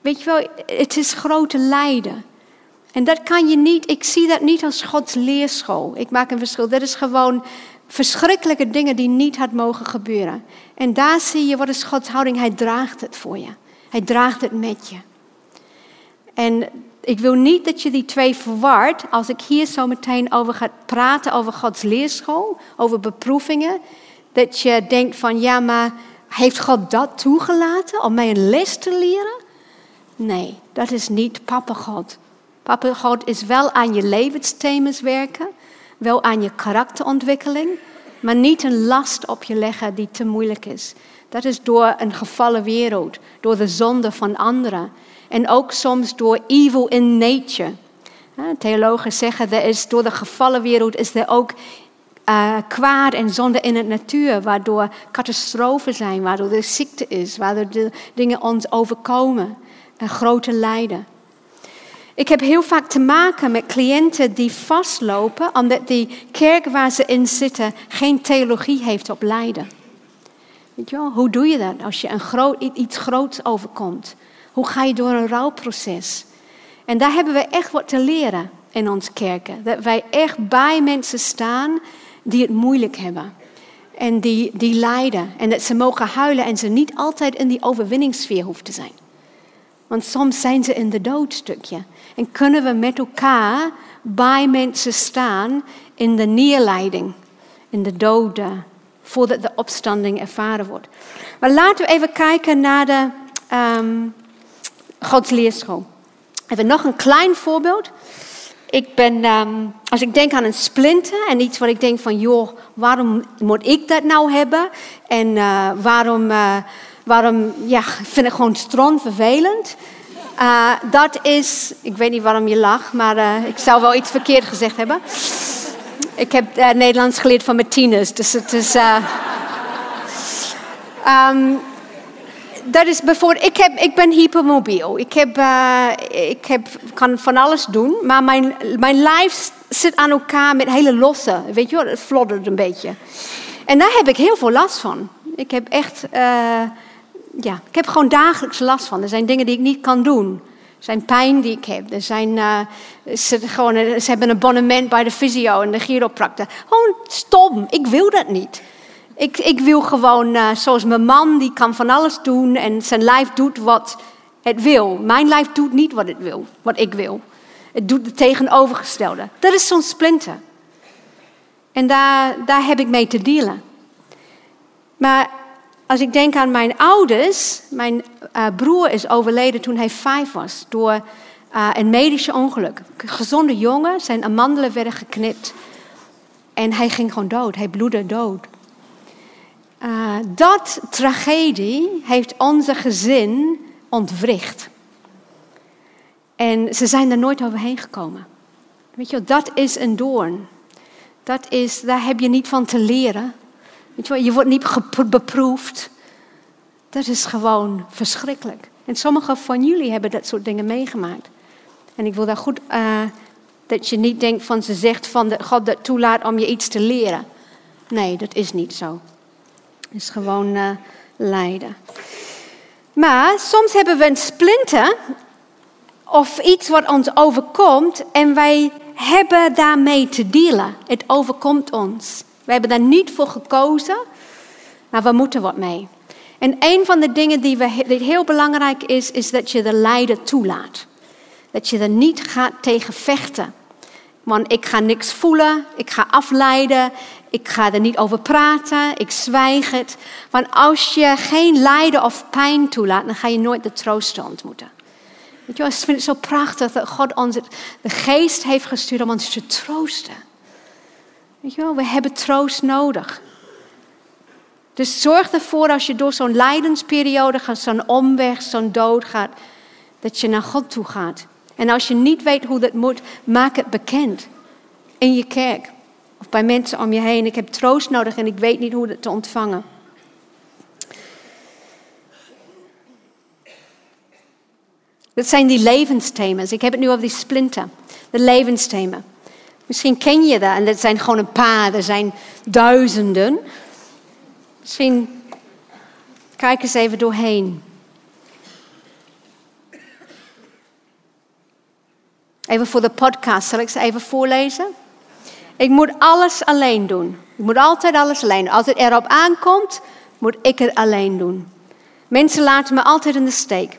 weet je wel, het is grote lijden. En dat kan je niet, ik zie dat niet als Gods leerschool. Ik maak een verschil. Dat is gewoon verschrikkelijke dingen die niet had mogen gebeuren. En daar zie je wat is Gods houding. Hij draagt het voor je. Hij draagt het met je. En ik wil niet dat je die twee verward als ik hier zo meteen over ga praten over Gods leerschool, over beproevingen. Dat je denkt van ja, maar heeft God dat toegelaten om mij een les te leren? Nee, dat is niet Papa God. Papa God is wel aan je levensthema's werken, wel aan je karakterontwikkeling, maar niet een last op je leggen die te moeilijk is. Dat is door een gevallen wereld, door de zonde van anderen. En ook soms door evil in nature. Theologen zeggen dat is door de gevallen wereld is er ook uh, kwaad en zonde in het natuur, waardoor catastrofen zijn, waardoor er ziekte is, waardoor de dingen ons overkomen, en grote lijden. Ik heb heel vaak te maken met cliënten die vastlopen omdat die kerk waar ze in zitten geen theologie heeft op lijden. Weet je wel, hoe doe je dat als je een groot, iets groots overkomt? Hoe ga je door een rouwproces? En daar hebben we echt wat te leren in ons kerken. Dat wij echt bij mensen staan die het moeilijk hebben. En die, die lijden. En dat ze mogen huilen en ze niet altijd in die overwinningssfeer hoeven te zijn. Want soms zijn ze in de doodstukje. En kunnen we met elkaar bij mensen staan in de neerleiding, in de doden, voordat de opstanding ervaren wordt. Maar laten we even kijken naar de um, Gods leerschool. Even nog een klein voorbeeld. Ik ben, um, als ik denk aan een splinter en iets wat ik denk van, joh, waarom moet ik dat nou hebben? En uh, waarom, uh, waarom ja, vind ik gewoon stront vervelend? Uh, dat is, ik weet niet waarom je lacht, maar ik zou wel iets verkeerd gezegd hebben. Ik heb uh, Nederlands geleerd van mijn tieners, dus het is. Um, dat is bijvoorbeeld, ik, heb, ik ben hypermobiel. Ik, heb, ik heb, kan van alles doen, maar mijn, mijn lijf zit aan elkaar met hele losse. Weet je wel, het floddert een beetje. En daar heb ik heel veel last van. Ik heb echt, ja, ik heb gewoon dagelijks last van. Er zijn dingen die ik niet kan doen. Er zijn pijn die ik heb. Er zijn, uh, ze, gewoon, ze hebben een abonnement bij de fysio en de chiropractor. Gewoon stom. Ik wil dat niet. Ik, ik wil gewoon, uh, zoals mijn man, die kan van alles doen en zijn lijf doet wat het wil. Mijn lijf doet niet wat het wil, wat ik wil. Het doet het tegenovergestelde. Dat is zo'n splinter. En daar, daar heb ik mee te dealen. Maar als ik denk aan mijn ouders, mijn uh, broer is overleden toen hij vijf was door uh, een medische ongeluk. Gezonde jongen, zijn amandelen werden geknipt en hij ging gewoon dood. Hij bloedde dood. Uh, dat tragedie heeft onze gezin ontwricht. En ze zijn er nooit overheen gekomen. Weet je, dat is een doorn. Dat is, daar heb je niet van te leren. Je, wordt niet beproefd. Dat is gewoon verschrikkelijk. En sommigen van jullie hebben dat soort dingen meegemaakt. En ik wil daar goed, uh, dat je niet denkt van ze zegt van dat God dat toelaat om je iets te leren. Nee, dat is niet zo. Het is gewoon uh, lijden. Maar soms hebben we een splinter of iets wat ons overkomt en wij hebben daarmee te dealen. Het overkomt ons. We hebben daar niet voor gekozen, maar we moeten wat mee. En een van de dingen die, we, die heel belangrijk is, is dat je de lijden toelaat. Dat je er niet gaat tegen vechten. Want ik ga niks voelen, ik ga afleiden, ik ga er niet over praten, ik zwijg het. Want als je geen lijden of pijn toelaat, dan ga je nooit de troost ontmoeten. Weet je, ik vind het zo prachtig dat God ons de geest heeft gestuurd om ons te troosten. Weet je wel, we hebben troost nodig. Dus zorg ervoor als je door zo'n lijdensperiode gaat, zo'n omweg, zo'n dood gaat, dat je naar God toe gaat. En als je niet weet hoe dat moet, maak het bekend in je kerk of bij mensen om je heen. Ik heb troost nodig en ik weet niet hoe dat te ontvangen. Dat zijn die levensthema's. Ik heb het nu over die splinter. De levensthema. Misschien ken je dat en dat zijn gewoon een paar, er zijn duizenden. Misschien kijk eens even doorheen. Even voor de podcast, zal ik ze even voorlezen? Ik moet alles alleen doen. Ik moet altijd alles alleen. Als het erop aankomt, moet ik het alleen doen. Mensen laten me altijd in de steek.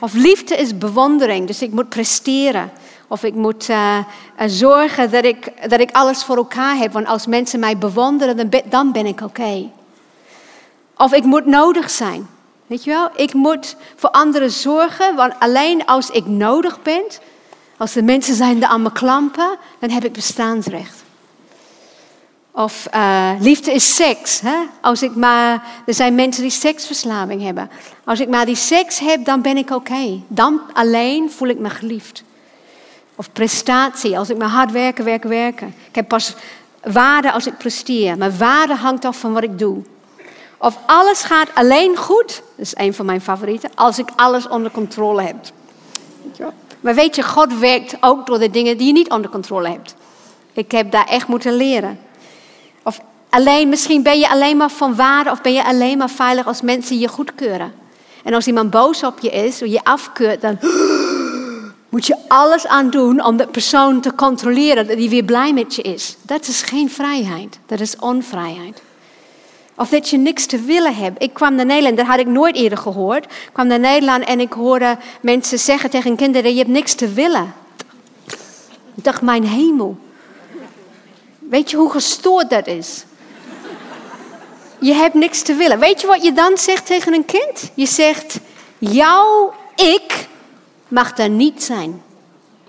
Of liefde is bewondering, dus ik moet presteren. Of ik moet uh, zorgen dat ik, dat ik alles voor elkaar heb. Want als mensen mij bewonderen, dan ben, dan ben ik oké. Of ik moet nodig zijn. Weet je wel? Ik moet voor anderen zorgen, want alleen als ik nodig ben, als de mensen zijn er aan me klampen, dan heb ik bestaansrecht. Of uh, liefde is seks. Hè? Als ik maar, er zijn mensen die seksverslaving hebben. Als ik maar die seks heb, dan ben ik oké. Dan alleen voel ik me geliefd. Of prestatie, als ik maar hard werken, werken, werken. Ik heb pas waarde als ik presteer. Mijn waarde hangt af van wat ik doe. Of alles gaat alleen goed, dat is een van mijn favorieten, als ik alles onder controle heb. Maar weet je, God werkt ook door de dingen die je niet onder controle hebt. Ik heb daar echt moeten leren. Of alleen, misschien ben je alleen maar van waarde of ben je alleen maar veilig als mensen je goedkeuren. En als iemand boos op je is, of je afkeurt, dan moet je alles aan doen om de persoon te controleren dat hij weer blij met je is. Dat is geen vrijheid, dat is onvrijheid. Of dat je niks te willen hebt. Ik kwam naar Nederland, dat had ik nooit eerder gehoord. Ik kwam naar Nederland en ik hoorde mensen zeggen tegen kinderen: Je hebt niks te willen. Ik dacht, mijn hemel. Weet je hoe gestoord dat is? Je hebt niks te willen. Weet je wat je dan zegt tegen een kind? Je zegt: Jouw ik mag daar niet zijn.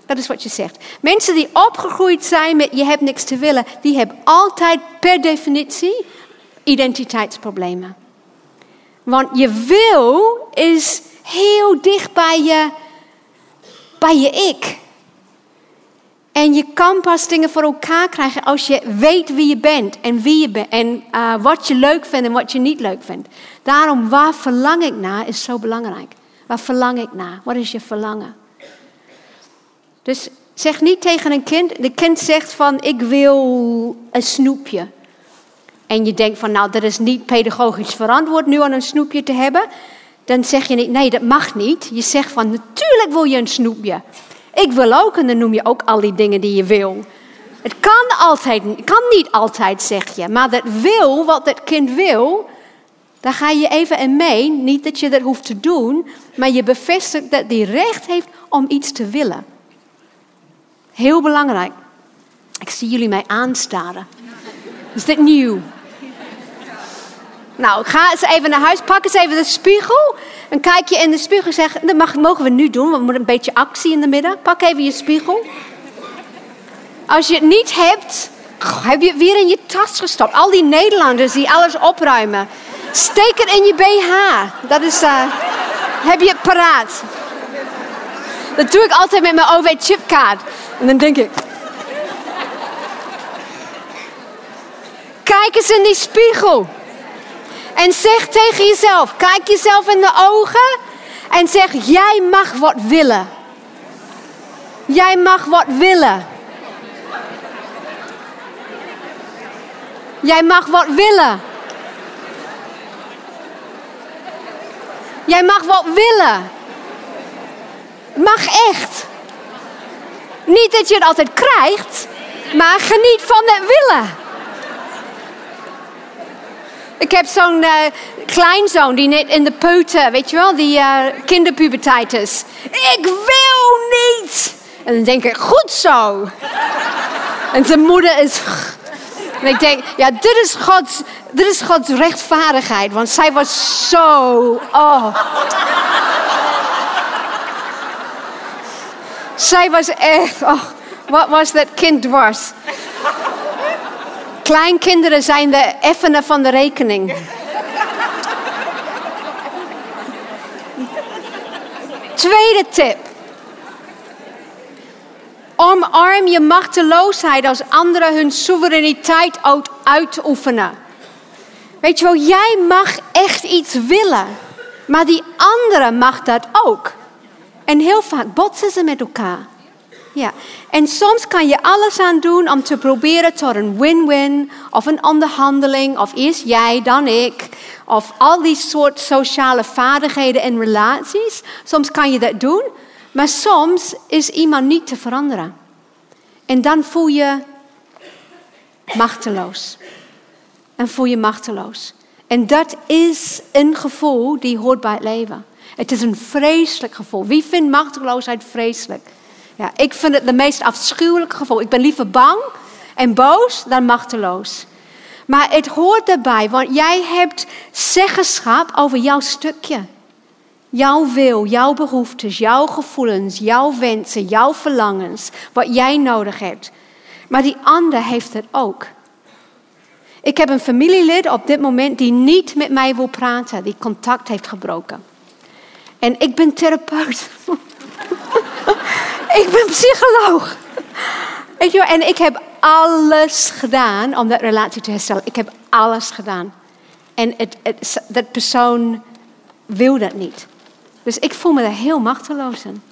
Dat is wat je zegt. Mensen die opgegroeid zijn met je hebt niks te willen, die hebben altijd per definitie identiteitsproblemen. Want je wil is heel dicht bij je, bij je ik. En je kan pas dingen voor elkaar krijgen als je weet wie je bent en wie je bent en uh, wat je leuk vindt en wat je niet leuk vindt. Daarom, waar verlang ik naar is zo belangrijk. Waar verlang ik naar? Wat is je verlangen? Dus zeg niet tegen een kind, de kind zegt van ik wil een snoepje en je denkt van nou, dat is niet pedagogisch verantwoord nu aan een snoepje te hebben, dan zeg je niet, nee, dat mag niet. Je zegt van natuurlijk wil je een snoepje. Ik wil ook en dan noem je ook al die dingen die je wil. Het kan altijd, kan niet altijd, zeg je, maar dat wil, wat dat kind wil, daar ga je even in mee. Niet dat je dat hoeft te doen, maar je bevestigt dat die recht heeft om iets te willen. Heel belangrijk. Ik zie jullie mij aanstaren. Is dit nieuw? Nou, ga eens even naar huis, pak eens even de spiegel. En kijk je in de spiegel en zeg, dat mogen we nu doen, we moeten een beetje actie in de midden. Pak even je spiegel. Als je het niet hebt, heb je het weer in je tas gestopt. Al die Nederlanders die alles opruimen. Steek het in je BH. Dat is, uh, heb je het paraat. Dat doe ik altijd met mijn OV-chipkaart. En dan denk ik... Kijk eens in die spiegel. En zeg tegen jezelf, kijk jezelf in de ogen en zeg, jij mag wat willen. Jij mag wat willen. Jij mag wat willen. Jij mag wat willen. Mag echt. Niet dat je het altijd krijgt, maar geniet van het willen. Ik heb zo'n uh, kleinzoon die net in de peuter, weet je wel, die uh, kinderpuberteit is. Ik wil niet. En dan denk ik, goed zo. En zijn moeder is. En ik denk, ja, dit is Gods, dit is Gods rechtvaardigheid. Want zij was zo. Oh. Zij was echt. Oh, wat was dat kind dwars? Kleinkinderen zijn de effenen van de rekening. Tweede tip. Omarm je machteloosheid als anderen hun soevereiniteit uitoefenen. Weet je wel, jij mag echt iets willen, maar die andere mag dat ook. En heel vaak botsen ze met elkaar. Ja. En soms kan je alles aan doen om te proberen tot een win-win of een onderhandeling of eerst jij dan ik of al die soort sociale vaardigheden en relaties. Soms kan je dat doen, maar soms is iemand niet te veranderen. En dan voel je machteloos. En voel je machteloos. En dat is een gevoel die hoort bij het leven. Het is een vreselijk gevoel. Wie vindt machteloosheid vreselijk? Ja, ik vind het de meest afschuwelijke gevoel. Ik ben liever bang en boos dan machteloos. Maar het hoort erbij, want jij hebt zeggenschap over jouw stukje. Jouw wil, jouw behoeftes, jouw gevoelens, jouw wensen, jouw verlangens, wat jij nodig hebt. Maar die ander heeft het ook. Ik heb een familielid op dit moment die niet met mij wil praten, die contact heeft gebroken. En ik ben therapeut. ik ben psycholoog. En ik heb alles gedaan om dat relatie te herstellen. Ik heb alles gedaan. En het, dat persoon wil dat niet. Dus ik voel me er heel machteloos in.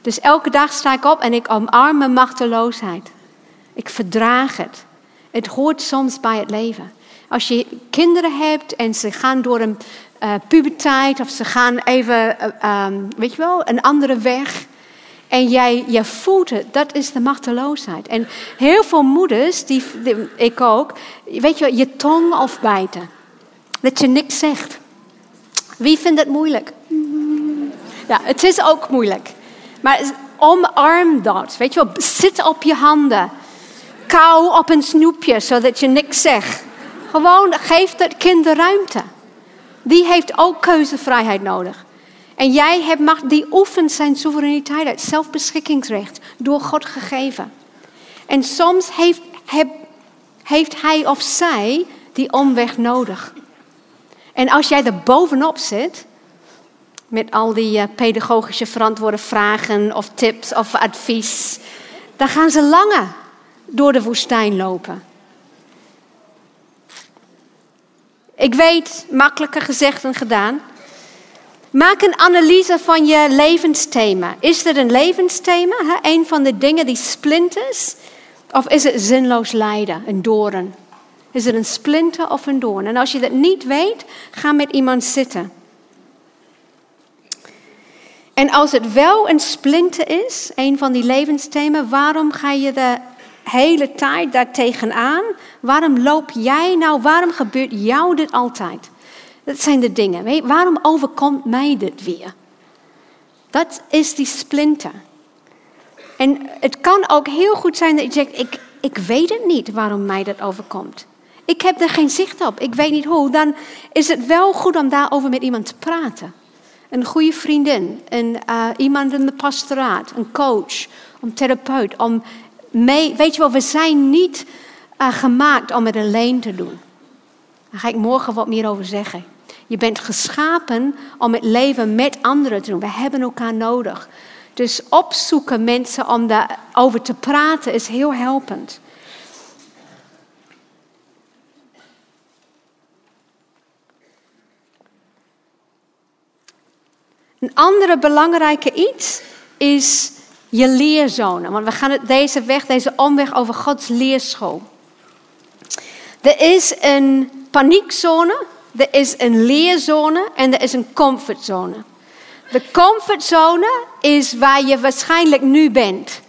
Dus elke dag sta ik op en ik omarm mijn machteloosheid. Ik verdraag het. Het hoort soms bij het leven. Als je kinderen hebt en ze gaan door een uh, puberteit of ze gaan even, uh, um, weet je wel, een andere weg. En jij, je voelt het, dat is de machteloosheid. En heel veel moeders, die, ik ook, weet je, je tong afbijten. Dat je niks zegt. Wie vindt het moeilijk? Ja, het is ook moeilijk. Maar omarm dat. Weet je wel, zit op je handen. Kou op een snoepje, zodat je niks zegt. Gewoon geef dat kind de ruimte. Die heeft ook keuzevrijheid nodig. En jij hebt macht, die oefent zijn soevereiniteit, het zelfbeschikkingsrecht, door God gegeven. En soms heeft, heeft hij of zij die omweg nodig. En als jij er bovenop zit, met al die uh, pedagogische verantwoorde vragen of tips of advies, dan gaan ze langer door de woestijn lopen. Ik weet, makkelijker gezegd dan gedaan. Maak een analyse van je levensthema. Is het een levensthema, hè? een van de dingen die splinters? Of is het zinloos lijden, een doorn? Is het een splinter of een doorn? En als je dat niet weet, ga met iemand zitten. En als het wel een splinter is, een van die levensthema's, waarom ga je de hele tijd daar tegenaan? Waarom loop jij nou, waarom gebeurt jou dit altijd? Dat zijn de dingen. Weet, waarom overkomt mij dit weer? Dat is die splinter. En het kan ook heel goed zijn dat je zegt, ik, ik weet het niet waarom mij dat overkomt. Ik heb er geen zicht op, ik weet niet hoe. Dan is het wel goed om daarover met iemand te praten. Een goede vriendin, een, uh, iemand in de pastoraat, een coach, een therapeut. Om weet je wel, we zijn niet uh, gemaakt om het alleen te doen. Daar ga ik morgen wat meer over zeggen. Je bent geschapen om het leven met anderen te doen. We hebben elkaar nodig. Dus opzoeken mensen om daarover te praten is heel helpend. Een andere belangrijke iets is je leerzone. Want we gaan deze weg, deze omweg over Gods leerschool. Er is een paniekzone er is een leerzone en er is een comfortzone. De comfortzone is waar je waarschijnlijk nu bent.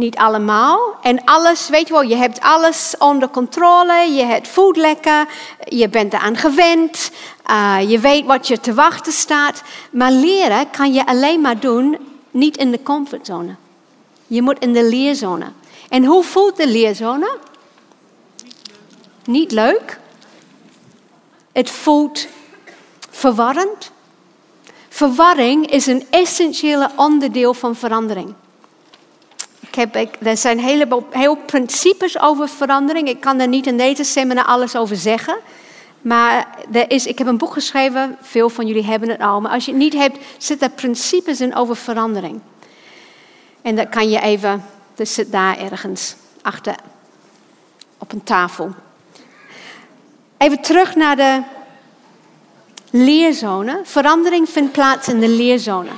Niet allemaal. En alles, weet je wel, je hebt alles onder controle. Je het voelt lekker. Je bent eraan gewend. Uh, je weet wat je te wachten staat. Maar leren kan je alleen maar doen, niet in de comfortzone. Je moet in de leerzone. En hoe voelt de leerzone? Niet leuk. Het voelt verwarrend. Verwarring is een essentiële onderdeel van verandering. Heb, er zijn een heleboel heel principes over verandering. Ik kan er niet in deze seminar alles over zeggen. Maar er is, ik heb een boek geschreven, veel van jullie hebben het al. Maar als je het niet hebt, zitten er principes in over verandering. En dat kan je even, dat zit daar ergens achter op een tafel. Even terug naar de leerzone. Verandering vindt plaats in de leerzone.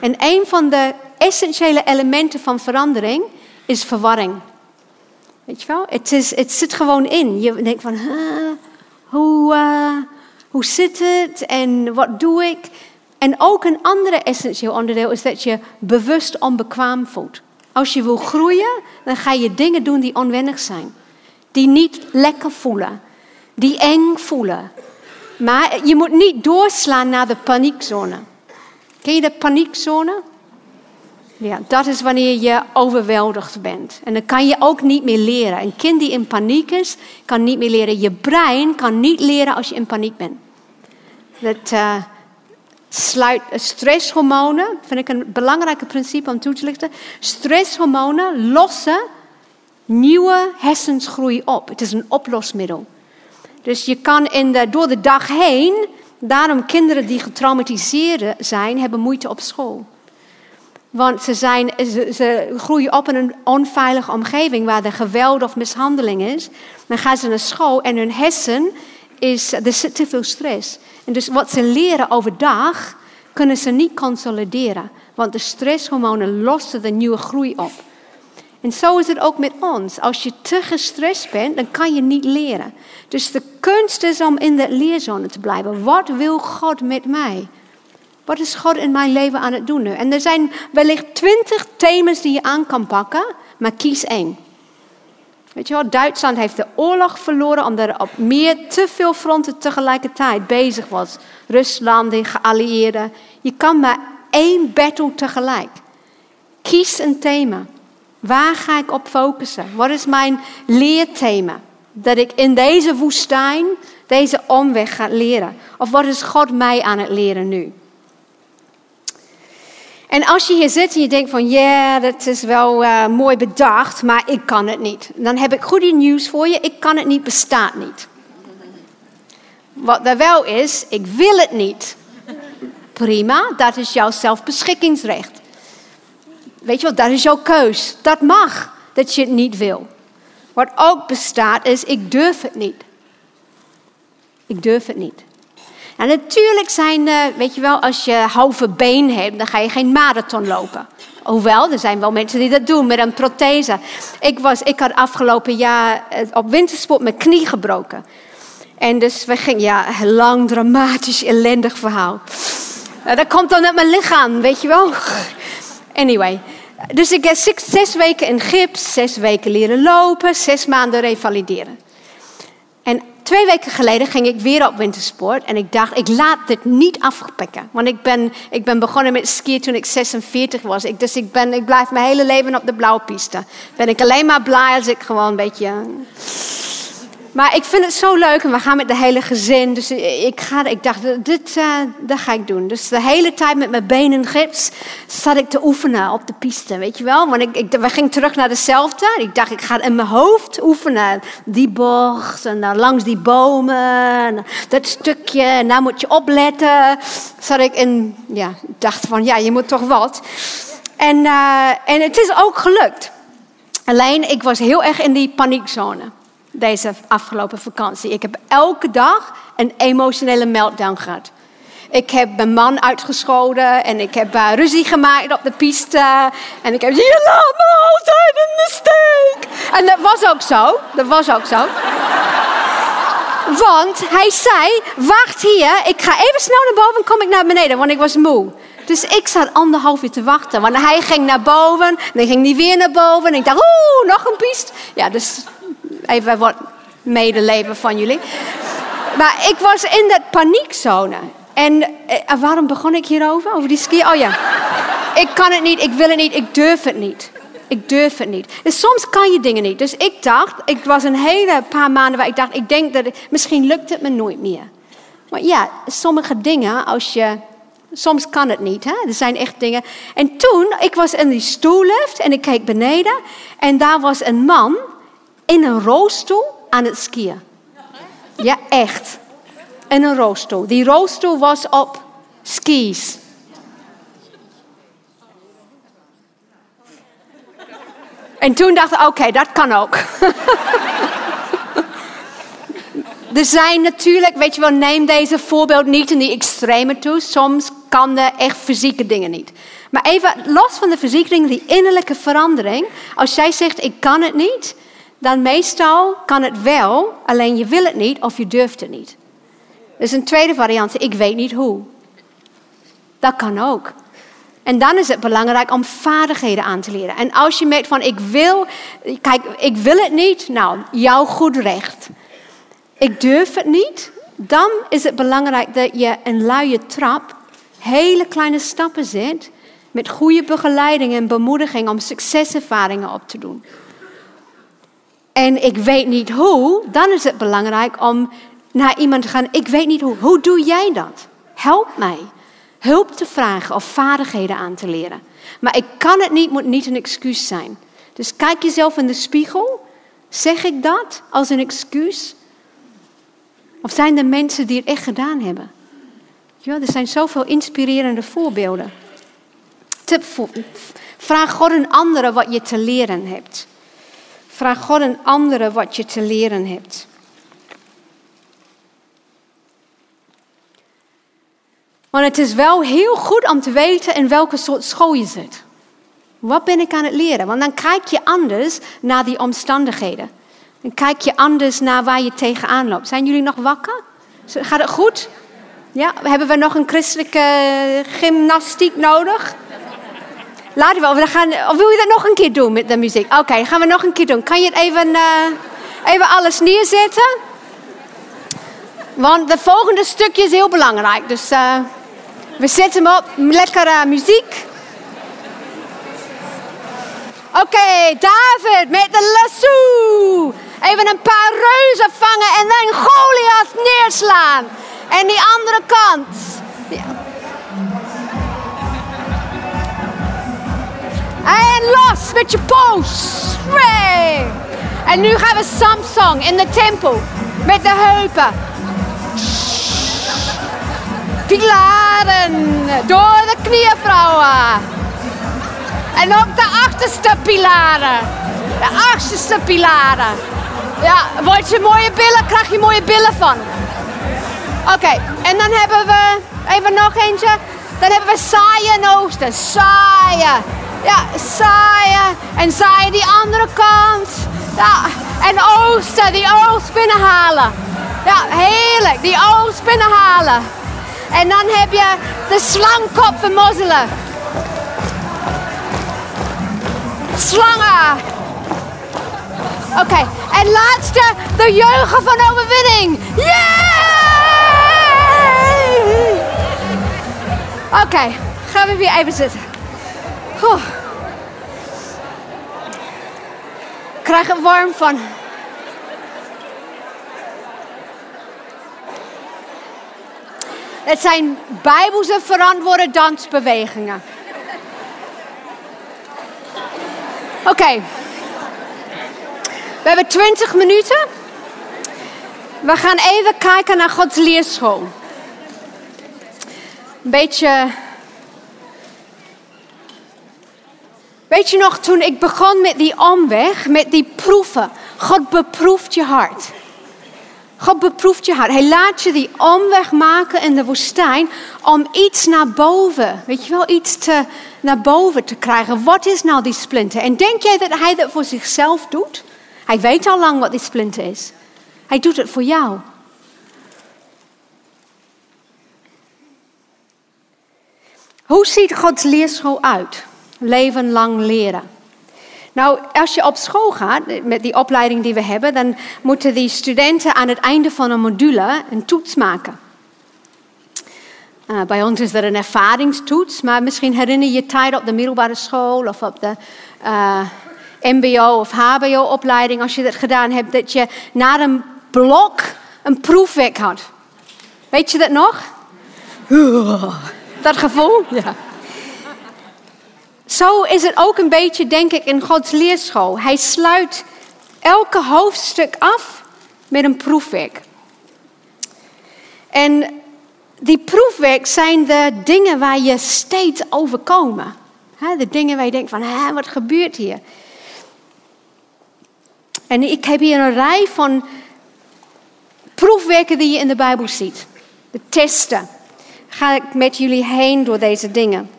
En een van de essentiële elementen van verandering is verwarring. Weet je wel? Het, is, het zit gewoon in. Je denkt van, hoe, uh, hoe zit het en wat doe ik? En ook een andere essentieel onderdeel is dat je bewust onbekwaam voelt. Als je wil groeien, dan ga je dingen doen die onwennig zijn. Die niet lekker voelen. Die eng voelen. Maar je moet niet doorslaan naar de paniekzone. Ken je de paniekzone? Ja, dat is wanneer je overweldigd bent. En dan kan je ook niet meer leren. Een kind die in paniek is, kan niet meer leren. Je brein kan niet leren als je in paniek bent. Dat uh, sluit stresshormonen, vind ik een belangrijk principe om toe te lichten. Stresshormonen lossen nieuwe hersensgroei op. Het is een oplosmiddel. Dus je kan in de, door de dag heen, daarom kinderen die getraumatiseerd zijn, hebben moeite op school. Want ze, zijn, ze, groeien op in een onveilige omgeving waar er geweld of mishandeling is. Dan gaan ze naar school en hun hersen is, er zit te veel stress. En dus wat ze leren overdag, kunnen ze niet consolideren. Want de stresshormonen lossen de nieuwe groei op. En zo is het ook met ons. Als je te gestrest bent, dan kan je niet leren. Dus de kunst is om in de leerzone te blijven. Wat wil God met mij? Wat is God in mijn leven aan het doen nu? En er zijn wellicht twintig thema's die je aan kan pakken, maar kies één. Weet je wel, Duitsland heeft de oorlog verloren omdat er op meer te veel fronten tegelijkertijd bezig was. Rusland, de geallieerden. Je kan maar één battle tegelijk. Kies een thema. Waar ga ik op focussen? Wat is mijn leerthema? Dat ik in deze woestijn, deze omweg ga leren. Of wat is God mij aan het leren nu? En als je hier zit en je denkt van, ja, dat is wel uh, mooi bedacht, maar ik kan het niet. Dan heb ik goede nieuws voor je, ik kan het niet, bestaat niet. Wat er wel is, ik wil het niet. Prima, dat is jouw zelfbeschikkingsrecht. Weet je wat, dat is jouw keus. Dat mag, dat je het niet wil. Wat ook bestaat is, ik durf het niet. Ik durf het niet. En natuurlijk zijn, uh, weet je wel, als je halve been hebt, dan ga je geen marathon lopen. Hoewel, er zijn wel mensen die dat doen met een prothese. Ik, was, ik had afgelopen jaar eh, op wintersport mijn knie gebroken. En dus we gingen, ja, lang, dramatisch, ellendig verhaal. Uh, dat komt dan uit mijn lichaam, weet je wel. Anyway, dus ik heb zes weken in gips, zes weken leren lopen, zes maanden revalideren. Twee weken geleden ging ik weer op wintersport en ik dacht, ik laat dit niet afpikken. Want ik ben, ik ben begonnen met skiën toen ik 46 was. Dus ik, ben, ik blijf mijn hele leven op de blauwe piste. Ben ik alleen maar blij als ik gewoon een beetje maar ik vind het zo leuk en we gaan met de hele gezin. Dus ik, ga, ik dacht, dit uh, dat ga ik doen. Dus de hele tijd met mijn benen gips zat ik te oefenen op de piste, weet je wel. Want ik, ik, we gingen terug naar dezelfde. Ik dacht, ik ga in mijn hoofd oefenen. Die bocht en dan langs die bomen. Dat stukje, en daar moet je opletten. Zat ik in, ja, dacht van, ja, je moet toch wat. En, uh, en het is ook gelukt. Alleen, ik was heel erg in die paniekzone deze afgelopen vakantie. Ik heb elke dag een emotionele meltdown gehad. Ik heb mijn man uitgescholden en ik heb uh, ruzie gemaakt op de piste. En ik heb je laat me altijd in de steek. En dat was ook zo. Dat was ook zo. Want hij zei, wacht hier, ik ga even snel naar boven, kom ik naar beneden, want ik was moe. Dus ik zat anderhalf uur te wachten, want hij ging naar boven, en ging hij weer naar boven. En ik dacht, oeh, nog een piste. Ja, dus even wat medeleven van jullie. Maar ik was in dat paniekzone. En eh, waarom begon ik hierover? Over die ski? Oh ja. Ik kan het niet, ik wil het niet, ik durf het niet. Ik durf het niet. Dus soms kan je dingen niet. Dus ik dacht, ik was een hele paar maanden waar ik dacht, ik denk dat misschien lukt het me nooit meer. Maar ja, sommige dingen, als je, soms kan het niet. Hè? Er zijn echt dingen. En toen, ik was in die stoellift en ik keek beneden en daar was een man in een rolstoel aan het skiën. Ja, echt. In een rolstoel. Die rolstoel was op skis. En toen dacht ik, oké, dat kan ook. er zijn natuurlijk, weet je wel, neem deze voorbeeld niet in die extreme toe. Soms kan de echt fysieke dingen niet. Maar even los van de fysieke dingen, die innerlijke verandering. Als jij zegt, ik kan het niet, dan meestal kan het wel, alleen je wil het niet of je durft het niet. Dus een tweede variant, ik weet niet hoe. Dat kan ook. En dan is het belangrijk om vaardigheden aan te leren. En als je merkt van ik wil, kijk, ik wil het niet, nou, jouw goed recht. Ik durf het niet, dan is het belangrijk dat je een luie trap, hele kleine stappen zet, met goede begeleiding en bemoediging om succeservaringen op te doen. En ik weet niet hoe, dan is het belangrijk om naar iemand te gaan. Ik weet niet hoe. Hoe doe jij dat? Help mij hulp te vragen of vaardigheden aan te leren. Maar ik kan het niet, moet niet een excuus zijn. Dus kijk jezelf in de spiegel. Zeg ik dat als een excuus? Of zijn er mensen die het echt gedaan hebben? Ja, er zijn zoveel inspirerende voorbeelden. Tip vraag God een andere wat je te leren hebt. Vraag God een andere wat je te leren hebt. Want het is wel heel goed om te weten in welke soort school je zit. Wat ben ik aan het leren? Want dan kijk je anders naar die omstandigheden. Dan kijk je anders naar waar je tegenaan loopt. Zijn jullie nog wakker? Gaat het goed? Ja, hebben we nog een christelijke gymnastiek nodig? Laten we, we gaan, of wil je dat nog een keer doen met de muziek? Oké, gaan we nog een keer doen. Kan je het even, uh, even alles neerzetten? Want het volgende stukje is heel belangrijk. Dus uh, we zetten hem op, lekkere muziek. Oké, David met de lasso. Even een paar reuzen vangen en dan Goliath neerslaan. En die andere kant. Ja. En los met je poos. En nu gaan we Samsung in de tempel. Met de heupen. Pilaren door de knieën, vrouwen. En ook de achterste pilaren. De achterste pilaren. Ja, word je mooie billen, krijg je mooie billen van. Oké, en dan hebben we, even nog eentje. Dan hebben we saaien en oosten. Saaien. Ja, saaien. En saaien die andere kant. Ja, en oosten, die oost binnenhalen. Ja, heerlijk, die oost binnenhalen. En dan heb je de slangkop vermozzelen. Slangen. Oké, en laatste, de jeugd van overwinning. Yay! Oké, gaan we weer even zitten. Ik krijg het warm van. Het zijn bijbelse verantwoorde dansbewegingen. Oké. We hebben 20 minuten. We gaan even kijken naar Gods leerschool. Een beetje. Weet je nog, toen ik begon met die omweg, met die proeven. God beproeft je hart. God beproeft je hart. Hij laat je die omweg maken in de woestijn om iets naar boven, weet je wel, iets te, naar boven te krijgen. Wat is nou die splinter? En denk jij dat hij dat voor zichzelf doet? Hij weet al lang wat die splinter is. Hij doet het voor jou. Hoe ziet Gods leerschool uit? Leven lang leren. Nou, als je op school gaat, met die opleiding die we hebben, dan moeten die studenten aan het einde van een module een toets maken. Uh, bij ons is er een ervaringstoets, maar misschien herinner je je tijd op de middelbare school of op de uh, MBO of HBO-opleiding, als je dat gedaan hebt, dat je na een blok een proefwerk had. Weet je dat nog? Dat gevoel? Ja. Zo is het ook een beetje, denk ik, in Gods leerschool. Hij sluit elke hoofdstuk af met een proefwerk. En die proefwerk zijn de dingen waar je steeds overkomen. De dingen waar je denkt van, wat gebeurt hier? En ik heb hier een rij van proefwerken die je in de Bijbel ziet. De testen. Ga ik met jullie heen door deze dingen.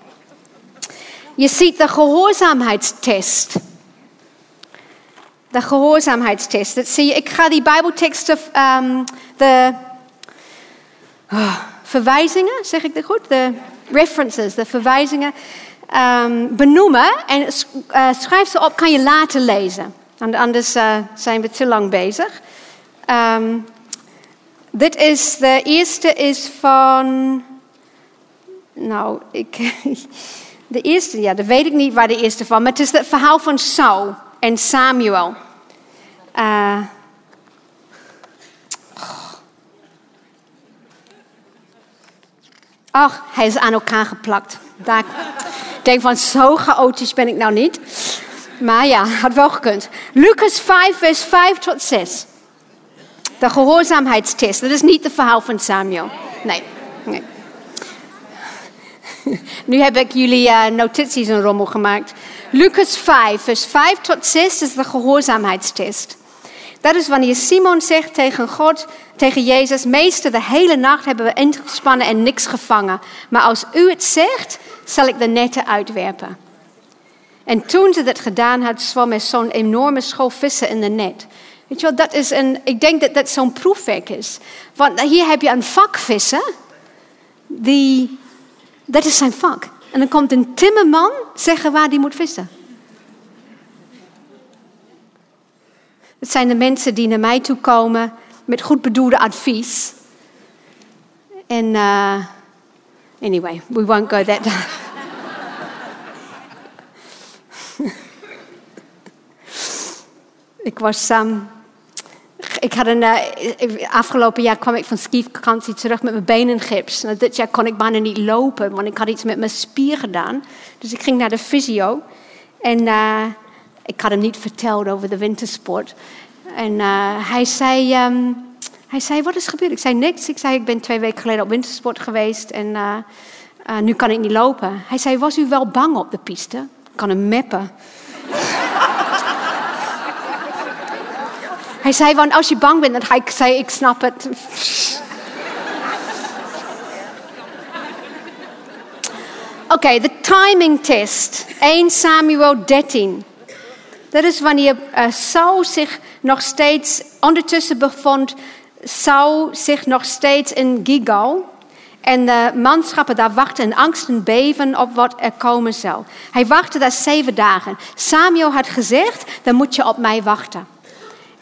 Je ziet de gehoorzaamheidstest. De gehoorzaamheidstest. Dat zie je. Ik ga die Bijbelteksten, um, de oh, verwijzingen, zeg ik dat goed? De references, de verwijzingen, um, benoemen en uh, schrijf ze op, kan je later lezen. Anders uh, zijn we te lang bezig. Um, dit is, de eerste is van, nou, ik, de eerste, ja, dat weet ik niet waar de eerste van, maar het is het verhaal van Saul en Samuel. Uh, Ach, hij is aan elkaar geplakt. Daar, ik denk van, zo chaotisch ben ik nou niet. Maar ja, had wel gekund. Lucas 5, vers 5 tot 6. De gehoorzaamheidstest. Dat is niet het verhaal van Samuel. Nee. nee. Nu heb ik jullie uh, notities een rommel gemaakt. Lucas 5, vers 5 tot 6 is de gehoorzaamheidstest. Dat is wanneer Simon zegt tegen God, tegen Jezus: Meester, de hele nacht hebben we ingespannen en niks gevangen. Maar als u het zegt, zal ik de netten uitwerpen. En toen ze dat gedaan had, zwom er zo'n enorme school vissen in de net. Weet je wel, dat is een, ik denk dat dat zo'n proefwerk is. Want hier heb je een vakvisser, die, dat is zijn vak. En dan komt een timmerman zeggen waar die moet vissen. Het zijn de mensen die naar mij toe komen met goed bedoelde advies. En, uh, anyway, we won't go that down. ik was. Um, ik had een, uh, afgelopen jaar kwam ik van skivakantie terug met mijn benen in gips. Nou, dit jaar kon ik bijna niet lopen, want ik had iets met mijn spier gedaan. Dus ik ging naar de fysio. En uh, ik had hem niet verteld over de wintersport. En uh, hij, zei, um, hij zei, wat is gebeurd? Ik zei, niks. Ik zei, ik ben twee weken geleden op wintersport geweest en nu kan ik niet lopen. Hij zei, was u wel bang op de piste? Ik kan hem meppen. Hij zei, want als je bang bent, dan ga ik zei, ik snap het. Oké, de timing test. 1 Samuel 13. Dat is wanneer uh, Saul zich nog steeds, ondertussen bevond Saul zich nog steeds in Gilgal. En de manschappen daar wachten in angst en beven op wat er komen zou. Hij wachtte daar zeven dagen. Samuel had gezegd, dan moet je op mij wachten.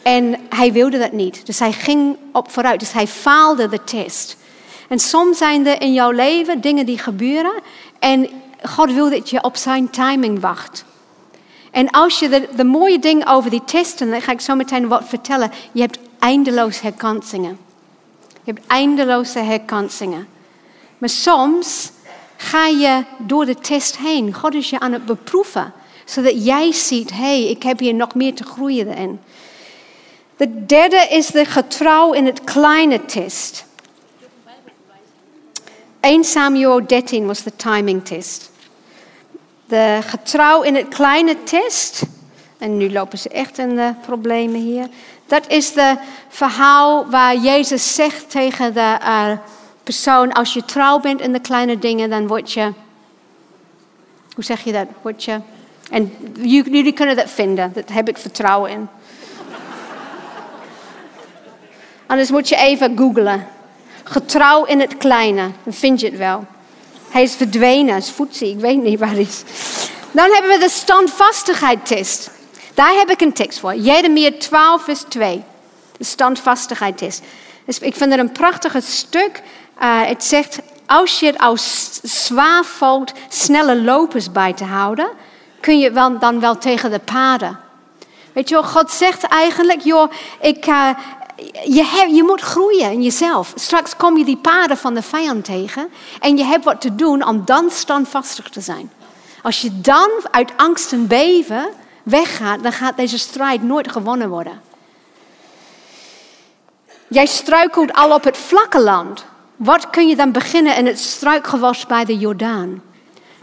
En hij wilde dat niet. Dus hij ging op vooruit. Dus hij faalde de test. En soms zijn er in jouw leven dingen die gebeuren. En God wil dat je op zijn timing wacht. En als je de, de mooie ding over die testen, dan ga ik zo meteen wat vertellen. Je hebt eindeloos herkansingen. Je hebt eindeloze herkansingen. Maar soms ga je door de test heen. God is je aan het beproeven. Zodat jij ziet, hé, hey, ik heb hier nog meer te groeien in. De derde is de getrouw in het kleine test. 1 Samuel 13 was de timing test de getrouw in het kleine test. En nu lopen ze echt in de problemen hier. Dat is de verhaal waar Jezus zegt tegen de uh, persoon: als je trouw bent in de kleine dingen, dan word je. Hoe zeg je dat? Word je. En jullie kunnen dat vinden, daar heb ik vertrouwen in. Anders moet je even googlen. Getrouw in het kleine, dan vind je het wel. Hij is verdwenen, is voetzie, ik weet niet waar hij is. Dan hebben we de standvastigheidstest. Daar heb ik een tekst voor. Jeremia 12 vers 2. De standvastigheidstest. Dus ik vind het een prachtig stuk. Uh, het zegt, als je het als zwaar voelt snelle lopers bij te houden, kun je wel, dan wel tegen de paden. Weet je God zegt eigenlijk, joh, ik, uh, je, je moet groeien in jezelf. Straks kom je die paden van de vijand tegen en je hebt wat te doen om dan standvastig te zijn. Als je dan uit angst en beven weggaat, dan gaat deze strijd nooit gewonnen worden. Jij struikelt al op het vlakke land. Wat kun je dan beginnen in het struikgewas bij de Jordaan?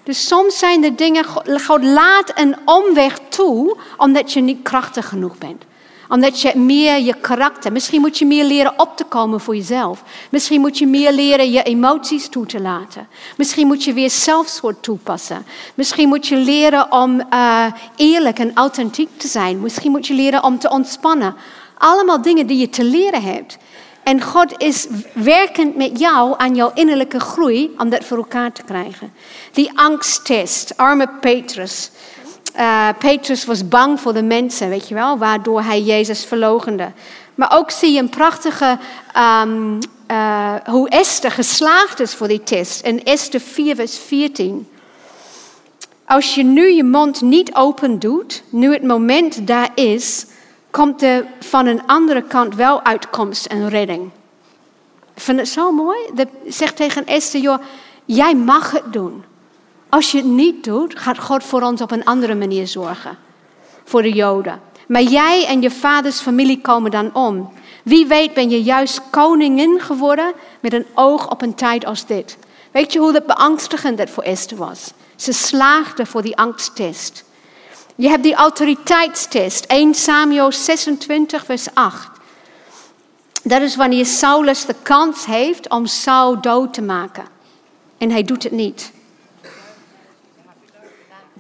Dus soms zijn er dingen, God laat een omweg toe, omdat je niet krachtig genoeg bent. Omdat je meer je karakter, misschien moet je meer leren op te komen voor jezelf. Misschien moet je meer leren je emoties toe te laten. Misschien moet je weer zelfsoort toepassen. Misschien moet je leren om uh, eerlijk en authentiek te zijn. Misschien moet je leren om te ontspannen. Allemaal dingen die je te leren hebt. En God is werkend met jou aan jouw innerlijke groei om dat voor elkaar te krijgen. Die angsttest, arme Petrus. Uh, Petrus was bang voor de mensen, weet je wel, waardoor hij Jezus verlogende. Maar ook zie je een prachtige, um, uh, hoe Esther geslaagd is voor die test. In Esther 4, vers 14. Als je nu je mond niet open doet, nu het moment daar is, komt er van een andere kant wel uitkomst en redding. Ik vind het zo mooi. Dat zegt tegen Esther, joh, jij mag het doen. Als je het niet doet, gaat God voor ons op een andere manier zorgen. Voor de Joden. Maar jij en je vaders familie komen dan om. Wie weet ben je juist koningin geworden met een oog op een tijd als dit. Weet je hoe dat beangstigend dat voor Esther was? Ze slaagde voor die angsttest. Je hebt die autoriteitstest, 1 Samuel 26, vers 8. Dat is wanneer Saulus de kans heeft om Saul dood te maken. En hij doet het niet.